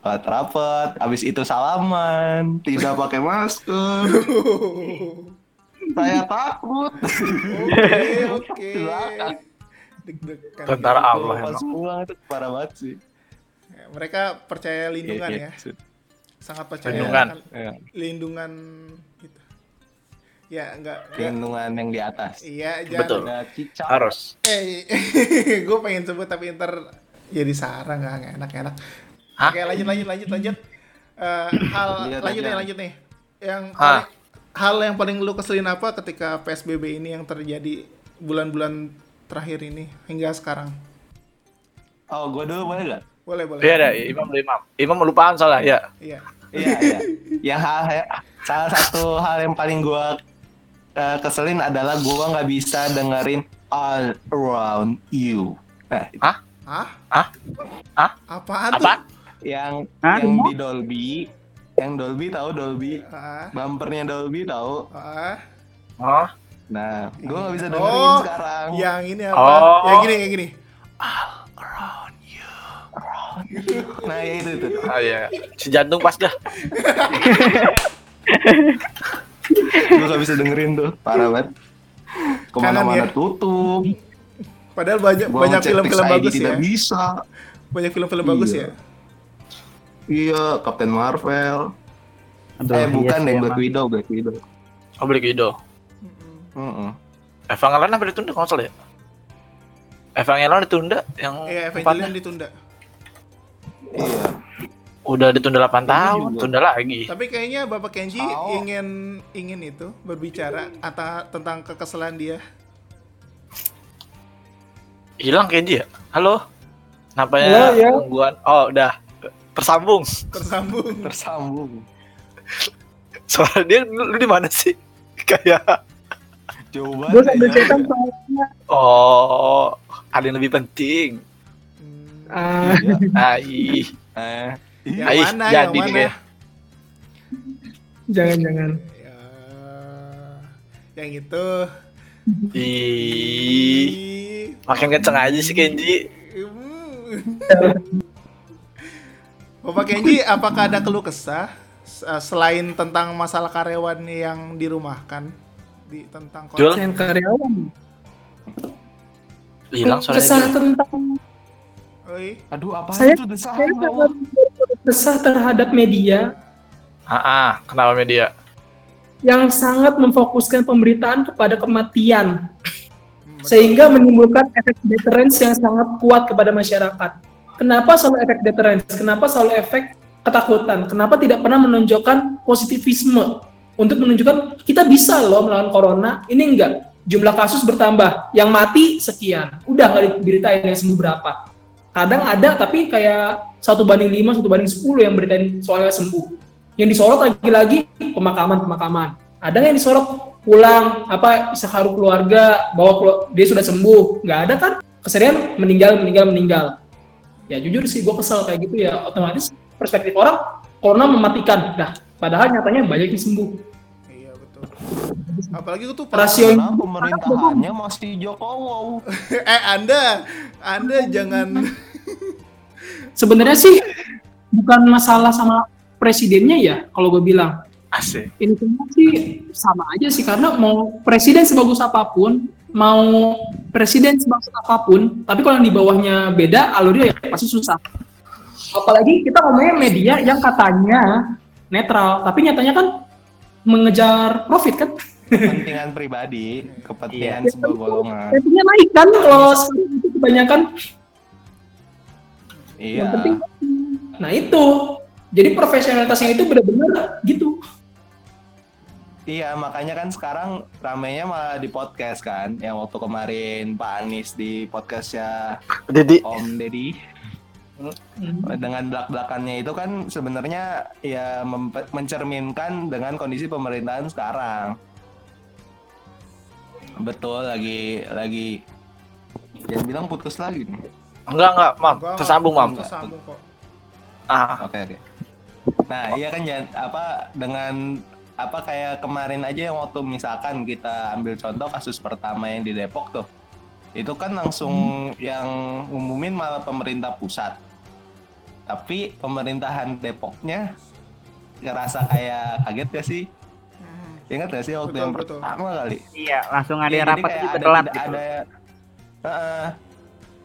Sholat rapet habis itu salaman. Tidak pakai masker saya takut Oke, oke. Deg-degan. Tentara Allah pas pulang itu parah banget sih Ya, Mereka percaya lindungan Iya, ya. iya. Sangat percaya Lindungan. akan Iya. lindungan gitu. Ya, enggak. lindungan yang di atas Iya, jangan. Betul. ada cicak Harus. Eh, gue pengen sebut tapi ntar jadi sarang nggak enak enak. Hah? Oke lanjut lanjut lanjut lanjut. Eh, hal lanjut nih lanjut nih. Yang paling, hal yang paling lu keselin apa ketika PSBB ini yang terjadi bulan-bulan terakhir ini hingga sekarang? oh gue dulu boleh gak Boleh boleh. Iya ada Imam dulu Imam. Imam melupaan soalnya, ya. Iya. iya iya yang hal salah satu hal yang paling gua eh, keselin adalah gua nggak bisa dengerin all around you nah, Hah? Hah? Hah? Apaan tuh? Apa? yang Hah? yang di Dolby yang Dolby tahu Dolby Ah, bumpernya Dolby tahu ah. Oh. nah gua nggak bisa dengerin Oh, sekarang yang ini apa? Oh. Yang gini yang gini. nah ya itu itu Oh iya. Si jantung pas dah. gua nggak bisa dengerin tuh parah banget ke mana-mana ya? tutup Padahal banyak Gua banyak film-film bagus ya. tidak bisa Banyak film-film bagus Iya. ya. Iya Captain Marvel Aduh, eh iya bukan deh emang. Black Widow Black Widow Oh beli Guido. Mm-mm. Evangelion apa ditunda kalau nggak salah ya? Evangelion ditunda yang Iya. Evangelion ditunda. iya udah ditunda 8 tahun, juga. tunda lagi. Tapi kayaknya Bapak Kenji Tahu. ingin ingin itu berbicara ata, tentang kekesalan dia. Hilang Kenji ya? Halo? Nampaknya Halo, ya. gangguan. Oh, udah tersambung. Tersambung. tersambung Soalnya dia lu, lu di mana sih? Kayak jauh Gue banget sambil ya. oh, ada yang lebih penting. Hmm, Ah, Ai. eh yang Aih, mana? jadi Yang nih mana? kayak. jangan-jangan. Ya, yang itu. Ih, Ih, makin kenceng aja sih Kenji. Bapak Kenji, apakah ada keluh kesah eh, selain tentang masalah karyawan yang dirumahkan di tentang Yang karyawan. hilang Kesah suaranya. tentang Oi, aduh apa Saya- itu desahan saya ya sangat kesah terhadap media Ah, ah, kenapa media? yang sangat memfokuskan pemberitaan kepada kematian hmm, sehingga menimbulkan efek deterrence yang sangat kuat kepada masyarakat. Kenapa selalu efek deterrence? Kenapa selalu efek ketakutan? Kenapa tidak pernah menunjukkan positivisme untuk menunjukkan kita bisa loh melawan corona? Ini enggak. Jumlah kasus bertambah, yang mati sekian. Udah nggak diberitain yang sembuh berapa. Kadang ada tapi kayak satu banding lima, satu banding 10 yang beritain soalnya sembuh. Yang disorot lagi-lagi pemakaman-pemakaman. Ada yang disorot pulang apa haru keluarga kelu- dia sudah sembuh nggak ada kan keserian meninggal meninggal meninggal ya jujur sih gue kesel kayak gitu ya. Otomatis perspektif orang corona mematikan. Nah padahal nyatanya banyak yang sembuh. Iya betul. Apalagi itu tuh Rasio- pemerintahannya masih Jokowi. Eh Anda Anda jangan. Sebenarnya sih bukan masalah sama presidennya ya kalau gue bilang. Asik. ini semua sih sama aja sih karena mau presiden sebagus apa pun mau presiden sebagus apa pun tapi kalau yang di bawahnya beda alurnya ya pasti susah. Apalagi kita ngomongnya media yang katanya netral tapi nyatanya kan mengejar profit kan? Kepentingan pribadi kepentingan sebuah golongan. Ratingnya naik kan? Kalau itu kebanyakan iya. Yang penting nah itu. Jadi profesionalitasnya itu benar-benar gitu Iya, makanya kan sekarang ramenya malah di podcast kan. Yang waktu kemarin Pak Anies di podcastnya Om Deddy. Dengan belak-belakannya itu kan sebenarnya ya mencerminkan dengan kondisi pemerintahan sekarang. Betul lagi lagi Jangan bilang putus lagi nih. Enggak enggak, Mam. Tersambung, Mam. Tersambung kok. Ah, Oke oke. Nah iya kan apa dengan apa kayak kemarin aja yang waktu misalkan kita ambil contoh kasus pertama yang di Depok tuh, itu kan langsung yang umumin malah pemerintah pusat. Tapi pemerintahan Depoknya ngerasa kayak kaget gak sih? Ingat gak sih waktu Betul, yang betul. pertama kali? Iya, langsung ada jadi rapat juga ada, telat tidak gitu. ada Heeh.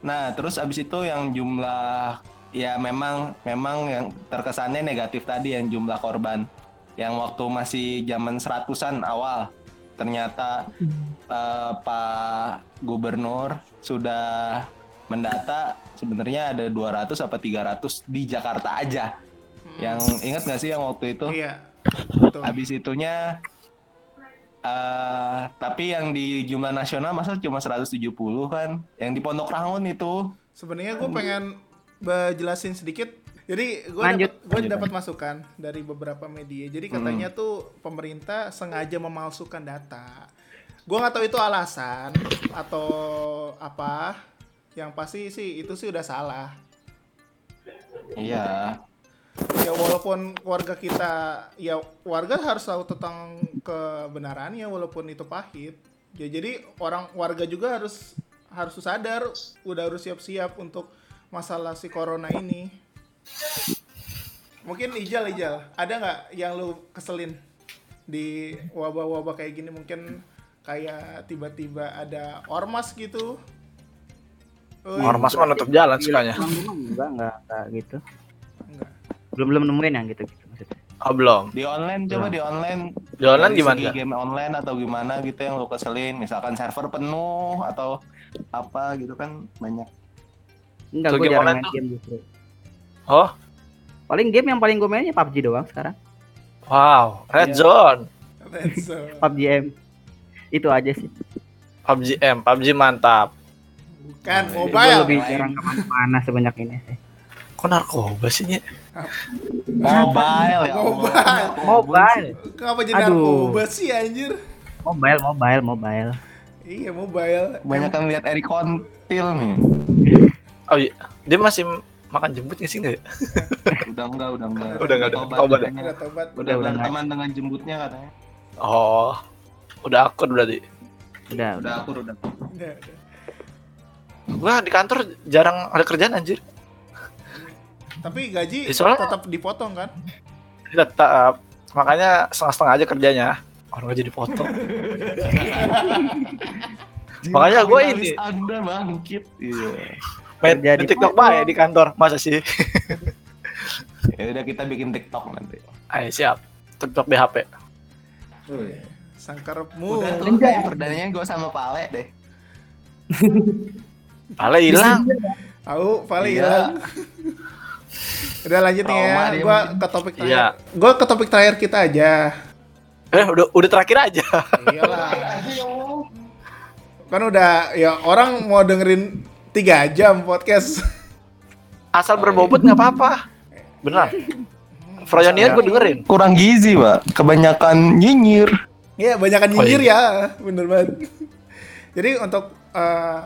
nah terus abis itu yang jumlah ya memang memang yang terkesannya negatif tadi yang jumlah korban yang waktu masih zaman seratusan awal ternyata eh, Pak Gubernur sudah mendata sebenarnya ada 200 apa 300 di Jakarta aja yang ingat nggak sih yang waktu itu Iya. Betul. Habis itunya eh tapi yang di jumlah nasional masa cuma 170 kan? Yang di Pondok Rangun itu. Sebenarnya gue pengen jelasin sedikit. Jadi gue dapat gue Lanjut, dapat masukan dari beberapa media. Jadi katanya tuh pemerintah sengaja memalsukan data. Gue nggak tahu itu alasan atau apa. Yang pasti sih itu sih udah salah. Iya. Ya walaupun warga kita ya warga harus tahu tentang kebenarannya walaupun itu pahit. Ya jadi orang warga juga harus harus sadar udah harus siap-siap untuk masalah si corona ini. Mungkin Ijal Ijal, ada nggak yang lu keselin di wabah-wabah kayak gini mungkin kayak tiba-tiba ada ormas gitu. Oi, ormas mah nutup jalan sukanya. Enggak, enggak, enggak gitu. enggak. Belum belum nemuin yang gitu gitu maksudnya. Oh, belum. Di online coba di online. Di online Dari gimana? segi game online atau gimana gitu yang lu keselin, misalkan server penuh atau apa gitu kan banyak. Enggak, Tuh gue game jarang online main tuh? game justru. Oh, Paling game yang paling gue mainnya PUBG doang sekarang. wow. Iya. Red Zone. That's so. PUBG M. Itu aja sih. PUBG M, PUBG mantap. Bukan Oh, iya. Gue mobile. lebih jarang ke mana-mana sebanyak ini sih. Kok narkoba sih, Nye? Mobile ya. Mobile. Mobile, Kenapa jadi Aduh. narkoba sih anjir? mobile, mobile, mobile. Iya mobile. Banyak yang lihat Eric Kontil nih. Oh iya, dia masih makan jembut nggak sih nggak ya? Udah enggak, udah enggak. Udah enggak, udah. Tobat Tobat ya? katanya. Udah tobat. Udah Udah, udah berteman dengan jembutnya katanya. Oh, udah akur berarti. Udah, Udah udah. akur udah. Udah, udah. Gua di kantor jarang ada kerjaan anjir. Tapi gaji Ya, soalnya- tetap dipotong kan? Tetap. Makanya setengah-setengah aja kerjanya. Orang aja dipotong. Makanya gua Kapitalis ini. Anda bangkit. Iya. Main Kerja di di TikTok ya di kantor. Masa sih? Ya udah kita bikin TikTok nanti. Ayo siap. TikTok BHP. Sangkarepmu. Udah tuh kayak perdananya gue sama Pale deh. Pale hilang. Tahu paling Iya. hilang. Udah lanjut nih ya. Gua mungkin. ke topik Iya. terakhir. Gua ke topik terakhir kita aja. Eh udah udah terakhir aja. Iyalah. kan udah ya orang mau dengerin tiga jam podcast. Asal berbobot nggak apa-apa. Benar. Froyonian gue dengerin. Kurang gizi, Pak. Kebanyakan nyinyir. Iya, banyakan Oh, nyinyir iya. ya, bener banget. Jadi untuk eh,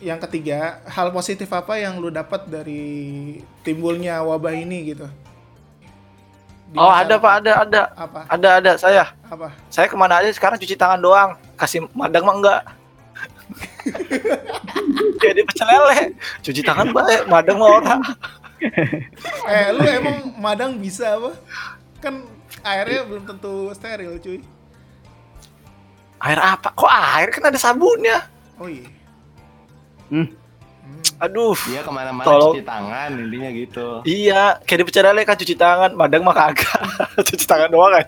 yang ketiga, hal positif apa yang lu dapat dari timbulnya wabah ini gitu? Di Oh ada pak ada ada Apa? ada ada saya Apa? saya ke mana aja sekarang cuci tangan doang kasih madang mah enggak jadi pecel lele cuci tangan baik madang mah orang Eh, lu emang madang bisa apa? Kan airnya belum tentu steril, cuy. air apa kok air kan ada sabunnya Oh iya. Hmm. aduh Dia ke mana-mana Tolong. cuci tangan, intinya gitu. iya kayak di pecel lele kan cuci tangan madang mah kagak cuci tangan doang kan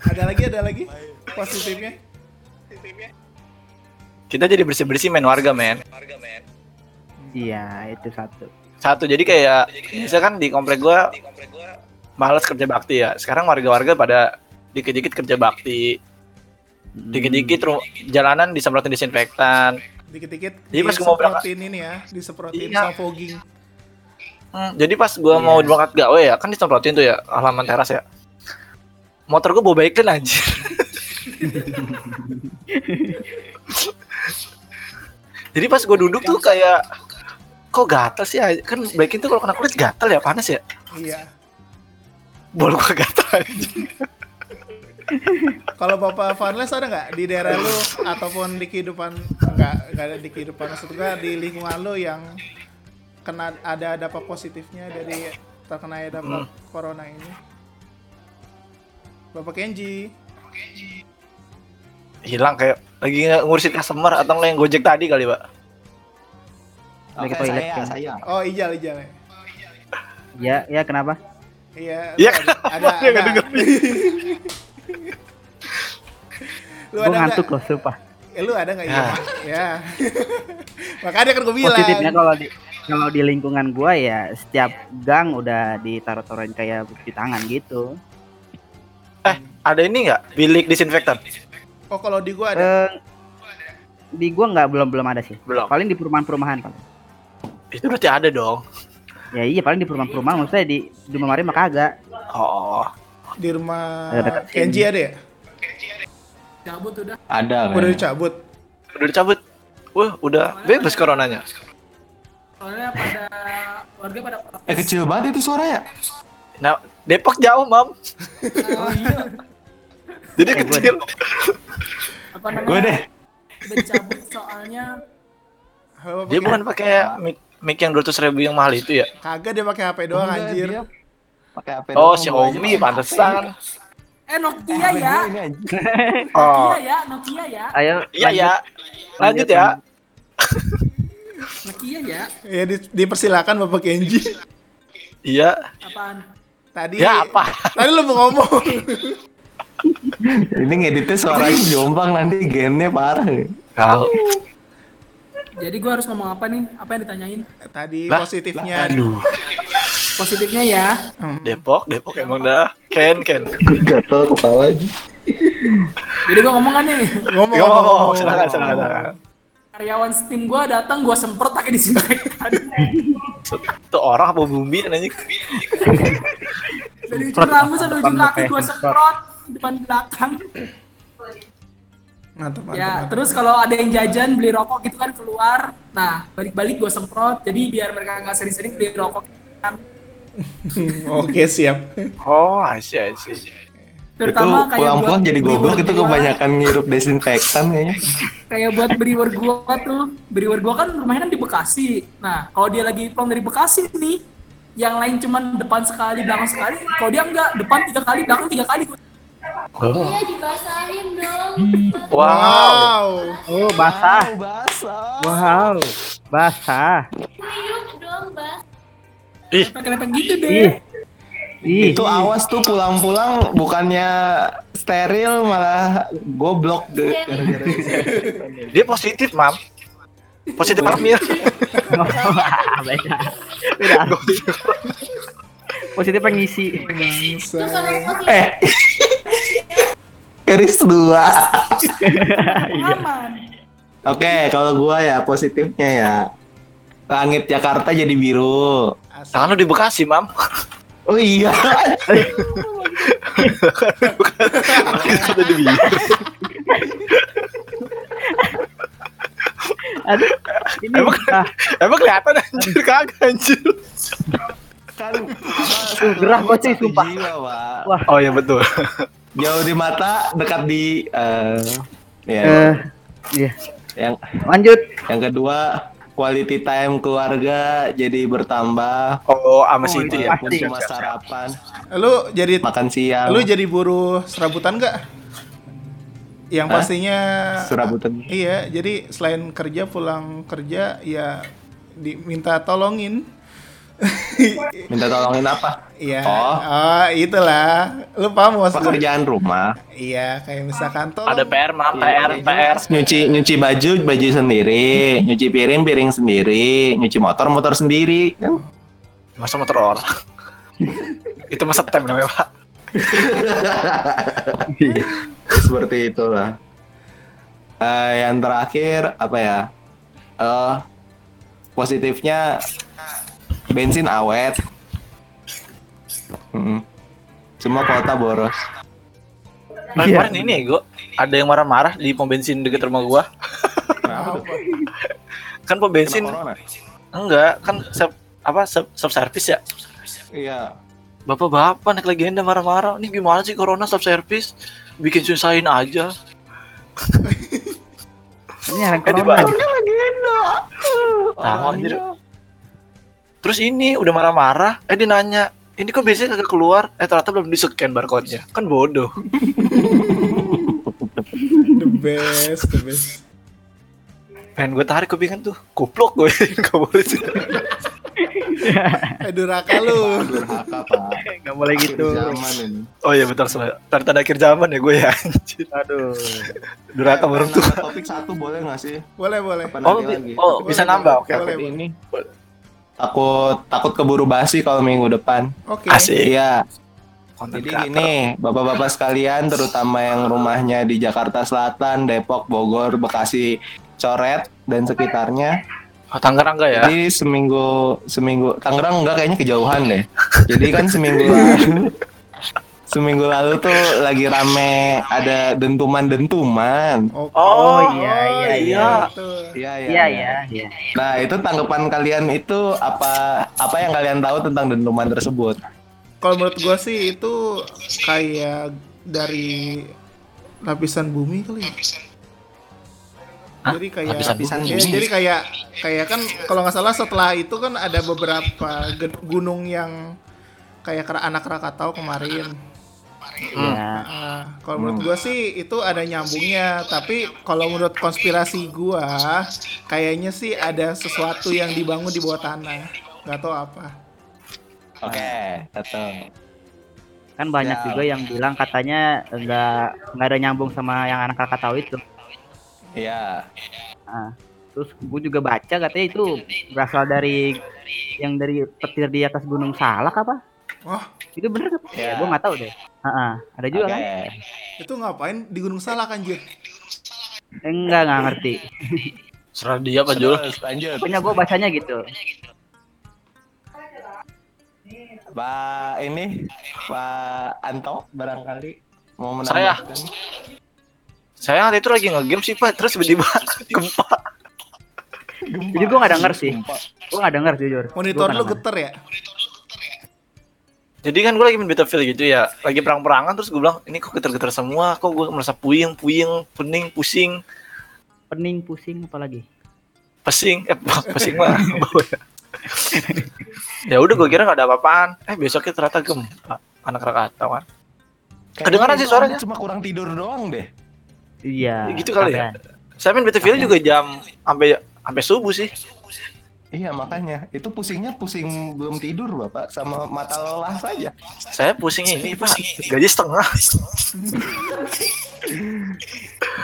Ada lagi, ada lagi positifnya. Kita jadi bersih bersih main warga men Iya, itu satu. satu jadi kayak biasa kan di komplek gua malas kerja bakti ya sekarang warga-warga pada dikit-dikit kerja bakti Hmm. dikit-dikit ru- jalanan disemprotin disinfektan Dikit-dikit Jadi pas gua mau berangkat- ini ya, disemprotin Iya. sama fogging. Hmm, jadi pas gua Iya. mau berangkat gawe ya kan disemprotin tuh ya halaman teras ya motor gue bawa baikin anjir. Jadi pas gue duduk tuh kayak kok gatal sih kan baikin tuh kalau kena kulit gatal ya panas ya. Iya. Bol gue gatal anjir. Kalau Bapak Vanles ada nggak di daerah lu ataupun di kehidupan nggak nggak ada di kehidupan maksud gua di lingkungan lu yang kena ada dampak positifnya dari terkena dampak corona ini? Bapak Kenji. Hilang kayak lagi ngurusin customer atau nggak yang Gojek tadi kali, Pak. Lagi Oke, toilet saya, kan. saya. Oh, Ijal Ijal ya. Ya, ya kenapa? Iya. Iya, lu ada ada. Dia nggak ada. lu ada ngantuk loh, sumpah. Eh, lu ada nggak ya? Ya. Ya. Makanya kan gue bilang. Positifnya kalau di kalau di lingkungan gua ya setiap gang udah ditaruh-taruhin kayak bukti tangan gitu. Ada ini nggak? Bilik disinfektan? Oh, kalau di gua ada. Eh, di gua nggak belum belum ada sih. Belum. Paling di perumahan-perumahan paling. Itu berarti ada dong. Ya iya paling di perumahan-perumahan maksudnya di di Mari mah kagak. Oh, Di rumah Ada dekat Kenji ada ya? Cabut udah. Ada Udah kan? dicabut. udah dicabut. Wah, udah bebas coronanya. Soalnya pada warga pada. Eh kecil banget itu suaranya. Nah, Depok jauh, Mam. Oh iya. Jadi Eh, kecil. Apa namanya? Gue deh. Dicabut soalnya Halo, Dia bukan pakai mic, mic yang 200 ribu yang mahal itu ya? Kagak dia pakai HP doang Enggak, anjir. dia Pakai HP Oh, doang, Xiaomi pantesan. eh Nokia ya. Ini anjir. Oh, Nokia ya, Nokia ya. Ayo. iya ya. Lanjut ya. Nokia ya. Ya di- dipersilakan Bapak Kenji. Iya. Apaan? Tadi Ya apa? Tadi lu mau ngomong. Ini ngeditnya suaranya jompang nanti gennya parah. Tahu. Jadi gua harus ngomong apa nih? Apa yang ditanyain? Tadi Lah, positifnya. Aduh. Positifnya ya. Hmm. Depok, Depok emang dah. Ken, Ken. Gatel kepala aja. Jadi gua ngomong kan nih. Ngomong, Yo, ngomong. silakan, silakan, silakan. Karyawan Steam gua datang gua semprot pakai disinfektan. Itu orang apa bumbi anjing? Dari ujung rambut sampai ujung kaki gua semprot depan belakang. Mantap, mantap. Ya, mantap. terus kalau ada yang jajan beli rokok gitu kan keluar. Nah, balik-balik gua semprot. Jadi biar mereka nggak sering-sering beli rokok kan. Oke, siap. Oh, asyik, asyik. Terutama itu kayak pulang-pulang jadi goblok itu kebanyakan ngirup desinfektan kayaknya. Kayak buat brewer gua tuh. Brewer gua kan rumahnya kan di Bekasi. Nah, kalau dia lagi pulang dari Bekasi nih, yang lain cuman depan sekali, belakang sekali. Kalau dia enggak, depan tiga kali, belakang tiga kali. Iya dibasahin dong. Wow. Wow. Oh, basah. basah. Wow. Basah. Kriuk dong, Bas. Lepek-lepek gitu Ih. deh. Ih. Itu awas tuh pulang-pulang bukannya steril malah goblok deh. Dia positif, Mam. Positif hamil. beda. Beda. Positif pengisi. Positif Eh. Keris dua. Aman. Oke, kalau gua ya positifnya ya. Langit Jakarta jadi biru. Lu di Bekasi, Mam. Oh iya. Kata di biru. Aduh. Ini Emang, ah, emang kelihatan anjir kagak anjir. kan gerah gua cuy, sumpah. Jiwa, Pak. Wah. Oh iya betul. Jauh di mata, dekat di eh ya. eh iya. Yang Lanjut. yang kedua quality time keluarga jadi bertambah. Oh, sama Oh, itu ya. Walaupun pasti. cuma sarapan, Lu jadi makan siang, lu jadi buruh serabutan nggak? Yang Hah? pastinya serabutan. Iya, jadi selain kerja pulang kerja ya diminta tolongin. Minta tolongin apa? Iya. Oh. Oh, itulah. Lu paham maksud gue? Pekerjaan rumah. Iya, kayak misalkan tolong. Ada PR, Mam. Iya, PR, iya. PR. Nyuci nyuci baju baju sendiri, nyuci piring piring sendiri, nyuci motor motor sendiri. Kan? Masa motor orang. itu masa tem namanya, Pak. Seperti itulah. Eh, yang terakhir apa ya? Eh positifnya bensin awet. Mm-mm. Semua kota boros. Nah, Iya. kemarin ini gue ada yang marah-marah di pom bensin dekat rumah gua. Kan pom bensin enggak, kan self, apa self, service ya. Iya. Bapak-bapak naik legenda marah-marah. Ini gimana sih corona self service? Bikin susahin aja. Ini orang Eh, corona. Nah, anjir. Terus ini udah marah-marah, eh dia nanya, ini kok biasanya kagak keluar? Eh ternyata belum di-scan barcode-nya. Kan bodoh. The best, the best. Pengen gue tarik kupingan tuh. Kuplok gue. Gak boleh sih. Eh, duraka lu. Durhaka, Pak. Nggak boleh gitu. Zaman. Oh iya betul salah. Tanda akhir zaman ya gue ya. Anjir. Aduh. Durhaka baru tuh. Topik satu boleh nggak sih? Boleh, boleh. Oh, lagi? oh bisa Boleh, nambah. Oke. boleh. oke. ini takut takut keburu basi kalau minggu depan. Oke. Asik. Iya. Jadi gini, bapak-bapak sekalian, terutama yang rumahnya di Jakarta Selatan, Depok, Bogor, Bekasi, Coret dan sekitarnya. Oh, Tangerang enggak ya? Jadi seminggu seminggu Tangerang enggak kayaknya kejauhan deh. Jadi kan seminggu lalu seminggu lalu tuh lagi rame ada dentuman-dentuman. Oke. Oh, iya, iya, iya. Betul. Iya Iya, iya, iya. Nah itu tanggapan kalian itu apa apa yang kalian tahu tentang dentuman tersebut? Kalau menurut gua sih itu kayak dari lapisan bumi kali ya. Hah? Jadi kayak Lapisan ya, bumi? jadi kayak kayak kan kalau nggak salah setelah itu kan ada beberapa gunung yang kayak anak Krakatau kemarin. Iya. Nah, kalau menurut gua sih itu ada nyambungnya, tapi kalau menurut konspirasi gua kayaknya sih ada sesuatu yang dibangun di bawah tanah. Nggak tahu apa. Oke, satu. Kan banyak Ya. juga yang bilang katanya nggak nggak ada nyambung sama yang anak Krakatau itu. Iya. Nah, terus gue juga baca katanya itu berasal dari yang dari petir di atas Gunung Salak apa? Wah, Itu bener apa? Ya. Ya, gue nggak tahu deh. Heeh, ada juga Oke. kan? itu ngapain di Gunung Salak anjir? Eh, enggak nggak ngerti. Serah dia Pak Jul. Pokoknya gue bacanya gitu. Pak ini Pak Anto barangkali mau Saya. menambahkan. Saya waktu itu lagi nge-game sih Pak, terus tiba-tiba gempa. Jadi gue nggak denger sih. Gue nggak denger jujur. Monitor lu geter ya? Jadi kan gue lagi main Battlefield gitu ya, lagi perang-perangan terus gue bilang, ini kok getar-getar semua, kok gue merasa puyeng, puyeng, pening, pusing, Pening, pusing, apa lagi? pesing, eh pesing mah. ya. ya udah gue kira gak ada apa-apaan, eh besoknya ternyata gempa, anak Krakatau kan. Kedengaran sih suaranya. Cuma kurang tidur doang deh. Iya. Gitu kali ya? Saya main Battlefield juga jam sampai sampai subuh sih. Iya makanya itu pusingnya pusing belum tidur bapak sama mata lelah saja. Saya pusing ini Pak, gaji setengah.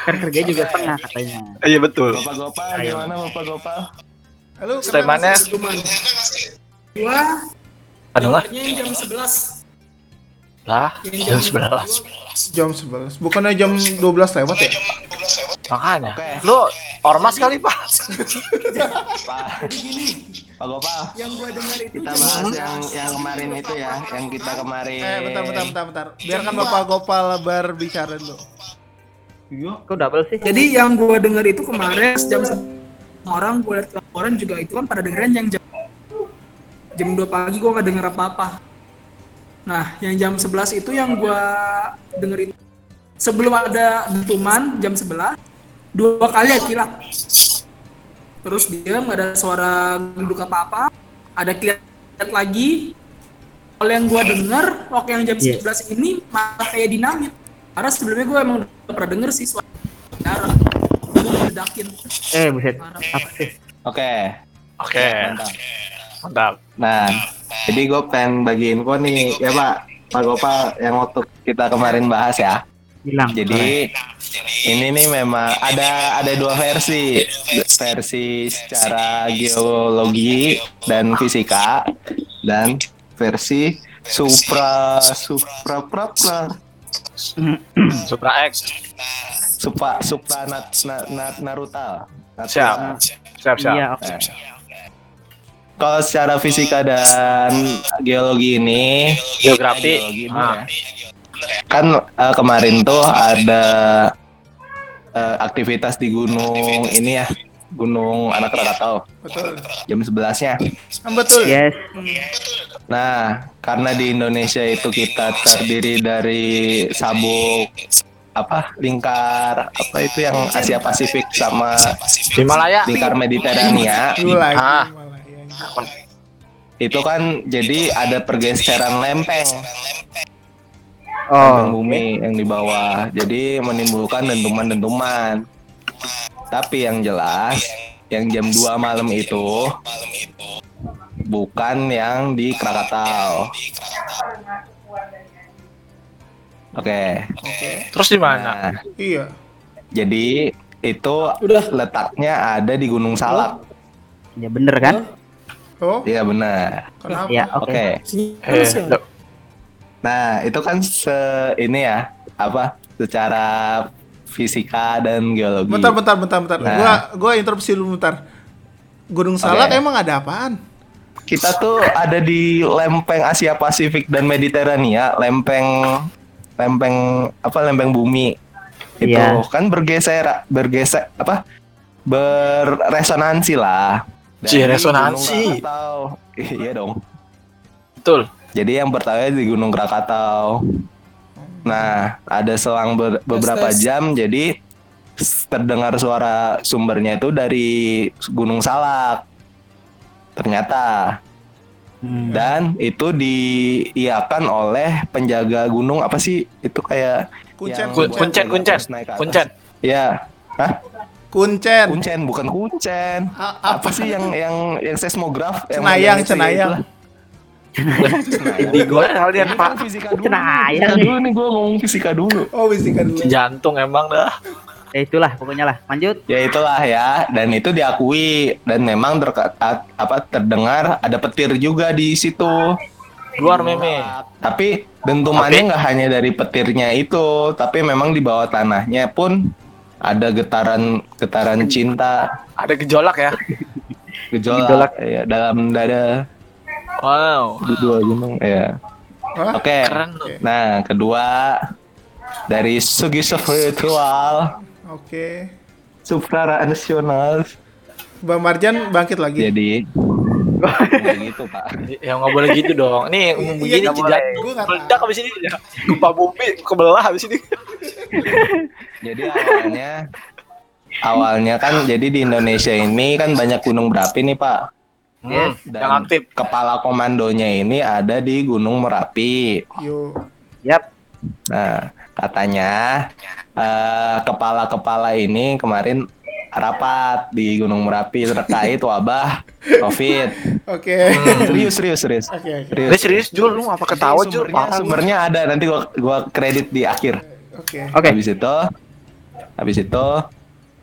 Kan kerja juga setengah katanya. Iya betul. Bapak Gopal gimana bapak Gopal? Halo, Slemannya Gua ada nggak? jam 11. Lah, jam 11. Jam 11. Bukannya jam 12 lewat ya? Makanya. Oke. Lu ormas kali Pak. Pak Pak Gopal Yang gua dengar itu kita bahas yang yang kemarin itu ya yang kita kemarin. Eh, bentar, bentar, bentar, bentar. Biarkan Bapak Gopal berbicara dulu. Kok double sih? Jadi yang gue denger itu kemarin jam orang gue liat laporan juga itu kan pada dengeran yang jam jam 2 pagi gue nggak denger apa-apa. Nah, yang jam 11 itu yang gue dengerin sebelum ada dentuman jam 11 dua kali ya kilat. Terus dia nggak ada suara genduk apa-apa, ada kilat lagi. Kalau yang gue denger waktu yang jam Iya. 11 ini malah kayak dinamit. Karena sebelumnya gue emang udah pernah denger sih suara darah. Gue. Eh, buset. Apa sih? Oke. Oke, Mantap. mantap. Nah, jadi gue pengen bagi info nih ya Pak Pak Gopal yang waktu kita kemarin bahas ya. Hilang. Jadi ini nih memang ada ada dua versi, versi secara geologi dan fisika dan versi supra supra pra, pra, Supra X. supra supra nat, nat, nat, narutal. Siap. Siap, siap. Iya, oke. Kalau secara fisika dan geologi ini, Geografi. geologi ini Ah. ya, kan eh, kemarin tuh ada eh, aktivitas di gunung ini ya, Gunung Anak Krakatau Betul. jam 11-nya. Ah, betul. Yes. Nah, karena di Indonesia itu kita terdiri dari sabuk apa lingkar apa itu yang Asia Pasifik sama Himalaya. lingkar Mediterania. Ah. Itu kan jadi ada pergeseran lempeng Oh. lempeng bumi yang di bawah jadi menimbulkan dentuman-dentuman tapi yang jelas yang jam 2 malam itu bukan yang di Krakatau oke Terus di mana? nah Iya. jadi itu Udah. letaknya ada di Gunung Salak Ya bener kan? Oh, iya benar kenapa? Ya, oke. Eh, Nah, itu kan se ini ya, apa? Secara fisika dan geologi. Bentar, bentar, bentar, bentar. Nah. Gua gua interupsi dulu bentar. Gunung Salak Oke. emang ada apaan? Kita tuh ada di lempeng Asia Pasifik dan Mediterania, lempeng lempeng apa? Lempeng bumi. Itu Iya. kan bergeser bergeser apa? Berresonansi lah. Cie, Dari resonansi. Gunung Krakatau. Iya dong. Betul. Jadi yang pertama di Gunung Krakatau. Nah, ada selang ber- beberapa tes. jam jadi terdengar suara sumbernya itu dari Gunung Salak. Ternyata Hmm. dan itu diiakan oleh penjaga gunung apa sih? Itu kayak Kuncen, kuncen, kuncen. Kuncen. Ya. Hah? Kuncen. Kuncen bukan kuncen. A- Apa sih yang yang yang seismograf? yang Cenayang, yang- cenayang. Indigo kalian Ini pak. fisika dulu. Cenayang Fisika nih. dulu nih gue ngomong fisika dulu. Oh, fisika dulu. Jantung emang dah. Ya itulah pokoknya lah. Lanjut. Ya itulah ya, dan itu diakui dan memang terka- a- apa terdengar ada petir juga di situ. Luar meme. Tapi dentumannya nggak hanya dari petirnya itu, tapi memang di bawah tanahnya pun ada getaran getaran cinta, Ada gejolak ya. gejolak, Gejolak. ya dalam dada Wow. di dua gunung ya. Oke. Keren tuh. Nah, kedua dari segi spiritual Oke. supranasional Bang Marjan bangkit lagi. jadi ya gitu pak Ya nggak boleh gitu dong. Nih Iya, begini boleh. nggak meledak habis ini. Gempa bumi kebelah habis ini. jadi awalnya awalnya kan jadi di Indonesia ini kan banyak gunung berapi nih pak Hmm, Dan yang aktif. kepala komandonya ini ada di Gunung Merapi Yo. Yap. nah katanya eh, kepala-kepala ini kemarin rapat di Gunung Merapi terkait wabah COVID Oke. serius serius serius Oke, oke. Ini serius Jul, lu apa ketawa Jul? sumbernya, Parah sumbernya ada nanti gua gua kredit di akhir Oke. Oke. Habis itu, habis itu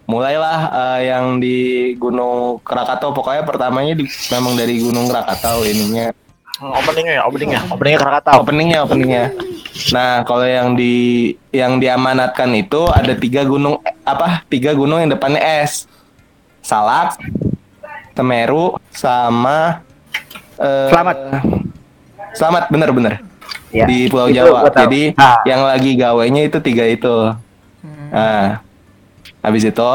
mulailah eh, yang di Gunung Krakatau. Pokoknya pertamanya di, memang dari Gunung Krakatau ininya. Hmm, Openingnya ya, openingnya, openingnya Krakatau. Openingnya, openingnya. Nah, kalau yang di yang diamanatkan itu ada tiga gunung apa? Tiga gunung yang depannya es. Salak, Temeru, sama eh, Selamat. Selamat, bener-bener Ya. di Pulau Itu Jawa. Jadi Ah. yang lagi gawainya itu tiga itu. Nah, habis itu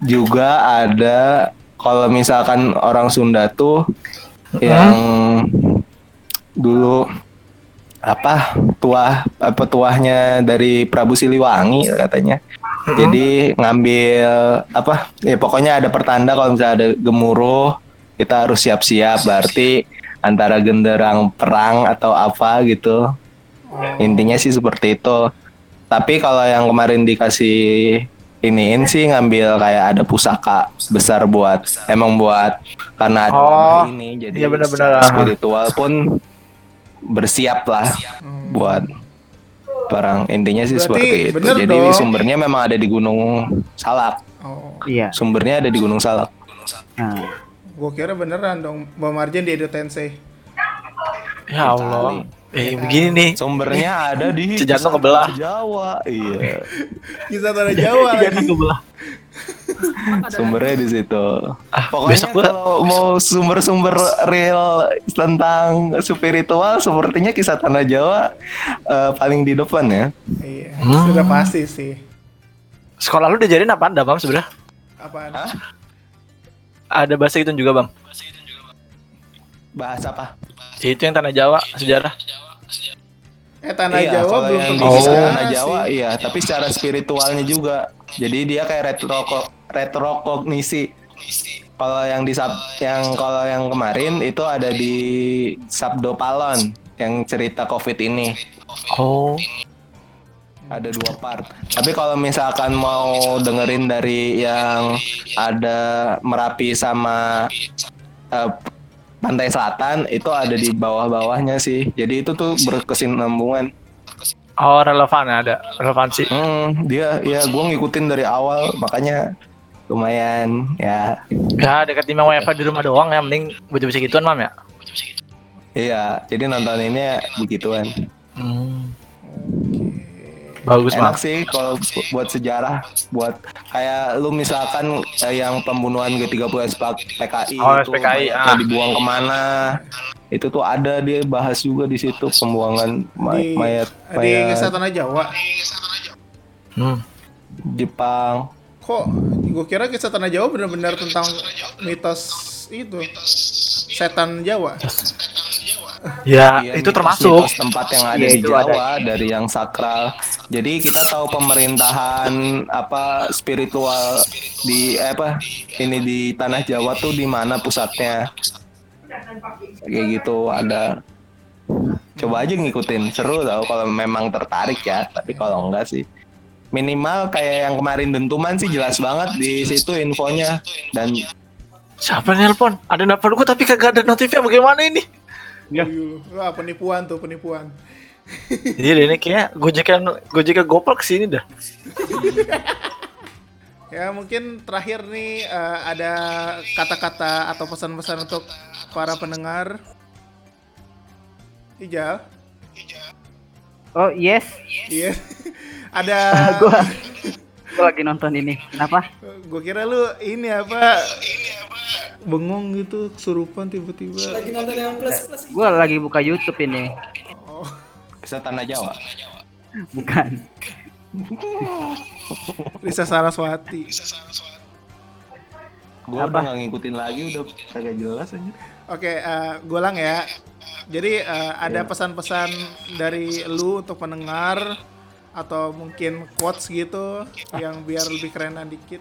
juga ada kalau misalkan orang Sunda tuh yang dulu apa tuah apa tuahnya dari Prabu Siliwangi katanya. Jadi ngambil apa ya pokoknya ada pertanda kalau misalnya ada gemuruh kita harus siap-siap berarti antara genderang perang atau apa gitu. Intinya sih seperti itu. Tapi kalau yang kemarin dikasih iniin sih ngambil kayak ada pusaka besar buat emang buat karena ada Oh, ini jadi iya benar-benar. secara spiritual pun bersiap lah buat perang intinya sih Berarti seperti itu. bener Jadi dong. sumbernya memang ada di Gunung Salak. Oh, Iya. Sumbernya ada di Gunung Salak. Nah, gua kira beneran dong Bang Marjan di Edo Tensei. Ya Allah. Eh begini nih. Sumbernya ada di Sejantung kebelah. Jawa. Iya. Kisah tanah Jawa lagi. kebelah. Ada Sumbernya di situ. Ah, Pokoknya besok gua kalau mau sumber-sumber real tentang spiritual, sepertinya kisah tanah Jawa eh, paling di depan ya. Iya, Hmm. sudah pasti sih. sekolah lu diajarin apa anda bang sebenarnya? Apaan? Hah? Ada bahasa itu juga bang. Bahasa apa? Itu yang tanah Jawa sejarah. Eh tanah iya, Jawa belum yang tentu sejarah tanah sih. Jawa iya, tapi secara spiritualnya juga. Jadi dia kayak retro retrokognisi. Kalau yang di sab yang kalau yang kemarin itu ada di Sabdo Palon yang cerita Covid ini. Oh. ada dua part. Tapi kalau misalkan mau dengerin dari yang ada Merapi sama eh, Pantai Selatan itu ada di bawah-bawahnya sih. Jadi itu tuh berkesinambungan. Oh relevan ada relevansi. Hmm, dia ya gua ngikutin dari awal makanya lumayan ya. Ya dekat timang WFA di rumah doang ya mending baca-baca gituan mam ya. Iya, jadi nonton ini begituan. Hmm. Bagus Enak sih kalau bu- buat sejarah, buat kayak lu misalkan eh, yang pembunuhan G30 SPKI Oh, itu SPKI, mayatnya ah. dibuang ke mana? Itu tuh ada dia bahas juga di situ pembuangan may- Di, mayat di mayat kisah tanah Jawa. Hmm. Jepang. Kok gue kira kisah tanah Jawa benar-benar tentang mitos itu setan Jawa. Ya Iya, itu mitos- termasuk. mitos tempat yang ada Iya, di itu Jawa dari yang sakral. Jadi kita tahu pemerintahan apa spiritual di eh, apa ini di tanah Jawa tuh di mana pusatnya. Kayak gitu ada. Coba aja ngikutin, seru tau kalau memang tertarik ya. Tapi kalau enggak sih minimal kayak yang kemarin dentuman sih jelas banget di situ infonya dan Siapa yang nelpon? Ada nelpon gua tapi kagak ada notifnya bagaimana ini? Iya. Wah penipuan tuh penipuan. Iya ini kayak Gojek Gojek Gopal ke sini dah. Ya mungkin terakhir nih eh, ada kata-kata atau pesan-pesan untuk para pendengar. Ijal, Oh yes, iya. ada. gua gua lagi nonton ini. Kenapa? Gue kira lu ini apa? Bengong gitu, kesurupan tiba-tiba. Lagi nonton yang plus plus. Gua lagi buka YouTube ini. Kisah tanah Jawa. Bukan. Lisa Saraswati. Gua Apa? udah nggak ngikutin lagi udah kagak jelas aja. Oke, eh, gue ulang ya. Jadi eh, ada Iya. pesan-pesan dari lu untuk pendengar atau mungkin quotes gitu yang biar lebih kerenan dikit.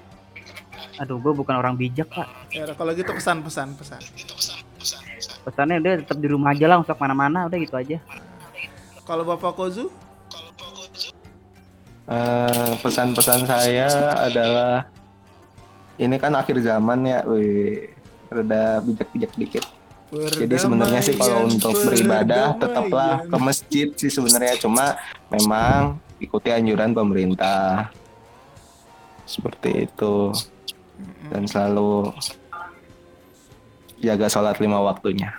Aduh, gua bukan orang bijak pak. Ya udah, kalau gitu pesan-pesan pesan. Pesannya udah tetap di rumah aja lah, untuk mana-mana, udah gitu aja. Kalau Bapak Kozu, Eh, pesan-pesan saya adalah ini kan akhir zaman ya, wih, rada bijak-bijak dikit. Jadi sebenarnya sih kalau untuk beribadah tetaplah ke masjid sih sebenarnya. Cuma memang ikuti anjuran pemerintah. Seperti itu. Dan selalu jaga sholat lima waktunya.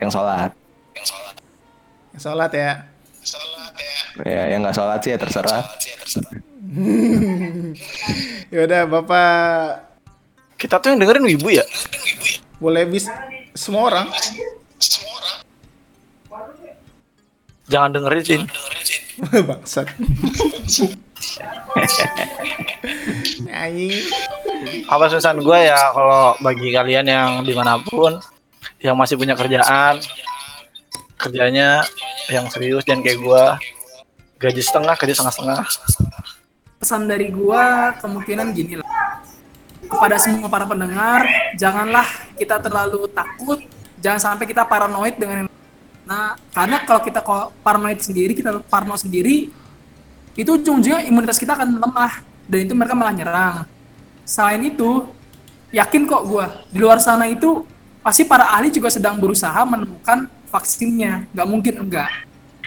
Yang sholat, Sholat ya. ya yang nggak sholat sih ya terserah. Ya udah Bapak Kita tuh yang dengerin wibu ya? boleh bis semua orang. Jangan dengerin Cin. Bangsat. Anjing. Apa pesan gue ya kalau bagi kalian yang di mana pun yang masih punya kerjaan kerjanya yang serius dan kayak gue gaji setengah kerja setengah setengah Pesan dari gua kemungkinan gini lah. Kepada semua para pendengar, janganlah kita terlalu takut, jangan sampai kita paranoid dengan Nah, karena kalau kita paranoid sendiri, kita parno sendiri, itu ujung-ujungnya imunitas kita akan lemah dan itu mereka malah nyerang. Selain itu, yakin kok gua di luar sana itu pasti para ahli juga sedang berusaha menemukan vaksinnya. Nggak mungkin enggak.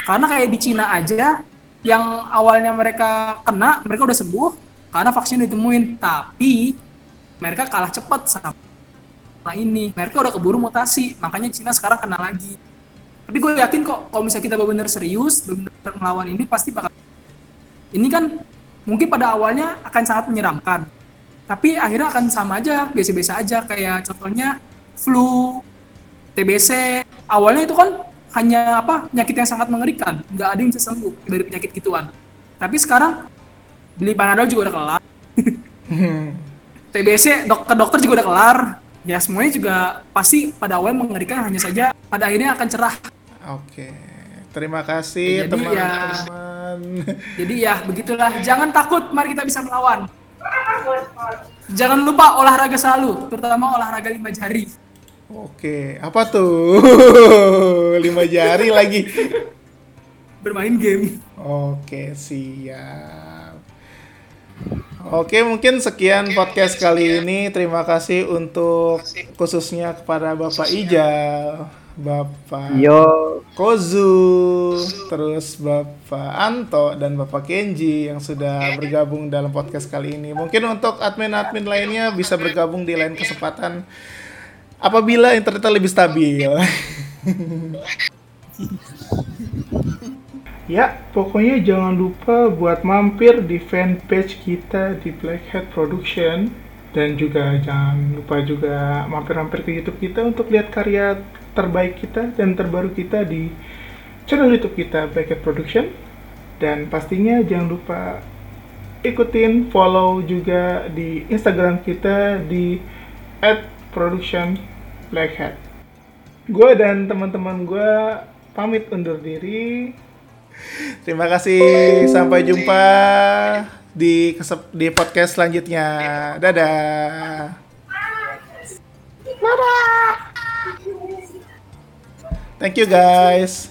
Karena kayak di Cina aja, yang awalnya mereka kena, mereka udah sembuh karena vaksin ditemuin. Tapi mereka kalah cepat sama ini. Mereka udah keburu mutasi, makanya Cina sekarang kena lagi. Tapi gue yakin kok kalau misalnya kita benar-benar serius, benar-benar melawan ini pasti bakal. Ini kan mungkin pada awalnya akan sangat menyeramkan tapi akhirnya akan sama aja biasa-biasa aja kayak contohnya flu TBC awalnya itu kan hanya apa penyakit yang sangat mengerikan. Nggak ada yang bisa sembuh dari penyakit gituan. Tapi sekarang beli panadol juga udah kelar. TBC dok ke dokter juga udah kelar. Ya semuanya juga pasti pada awalnya mengerikan hanya saja pada akhirnya akan cerah. Oke. Terima kasih Jadi teman-teman. jadi ya begitulah. Jangan takut mari kita bisa melawan. Jangan lupa olahraga selalu terutama olahraga lima jari Oke, apa tuh? Lima jari lagi. bermain game Oke, siap. Oke, mungkin sekian podcast kali ini. Terima kasih untuk khususnya kepada Bapak Ijal, Bapak Yo, Kozu, terus Bapak Anto dan Bapak Kenji yang sudah bergabung dalam podcast kali ini. Mungkin untuk admin-admin lainnya bisa bergabung di lain kesempatan apabila internetnya lebih stabil. ya, pokoknya jangan lupa buat mampir di fanpage kita di Blackhead Production. Dan juga jangan lupa juga mampir-mampir ke YouTube kita untuk lihat karya terbaik kita dan terbaru kita di channel YouTube kita Blackhead Production. Dan pastinya jangan lupa ikutin follow juga di Instagram kita di @production Blackhead. Gue dan teman-teman gue pamit undur diri. Terima kasih. Sampai jumpa di kesep- di podcast selanjutnya. Dadah. Dadah. Thank you guys.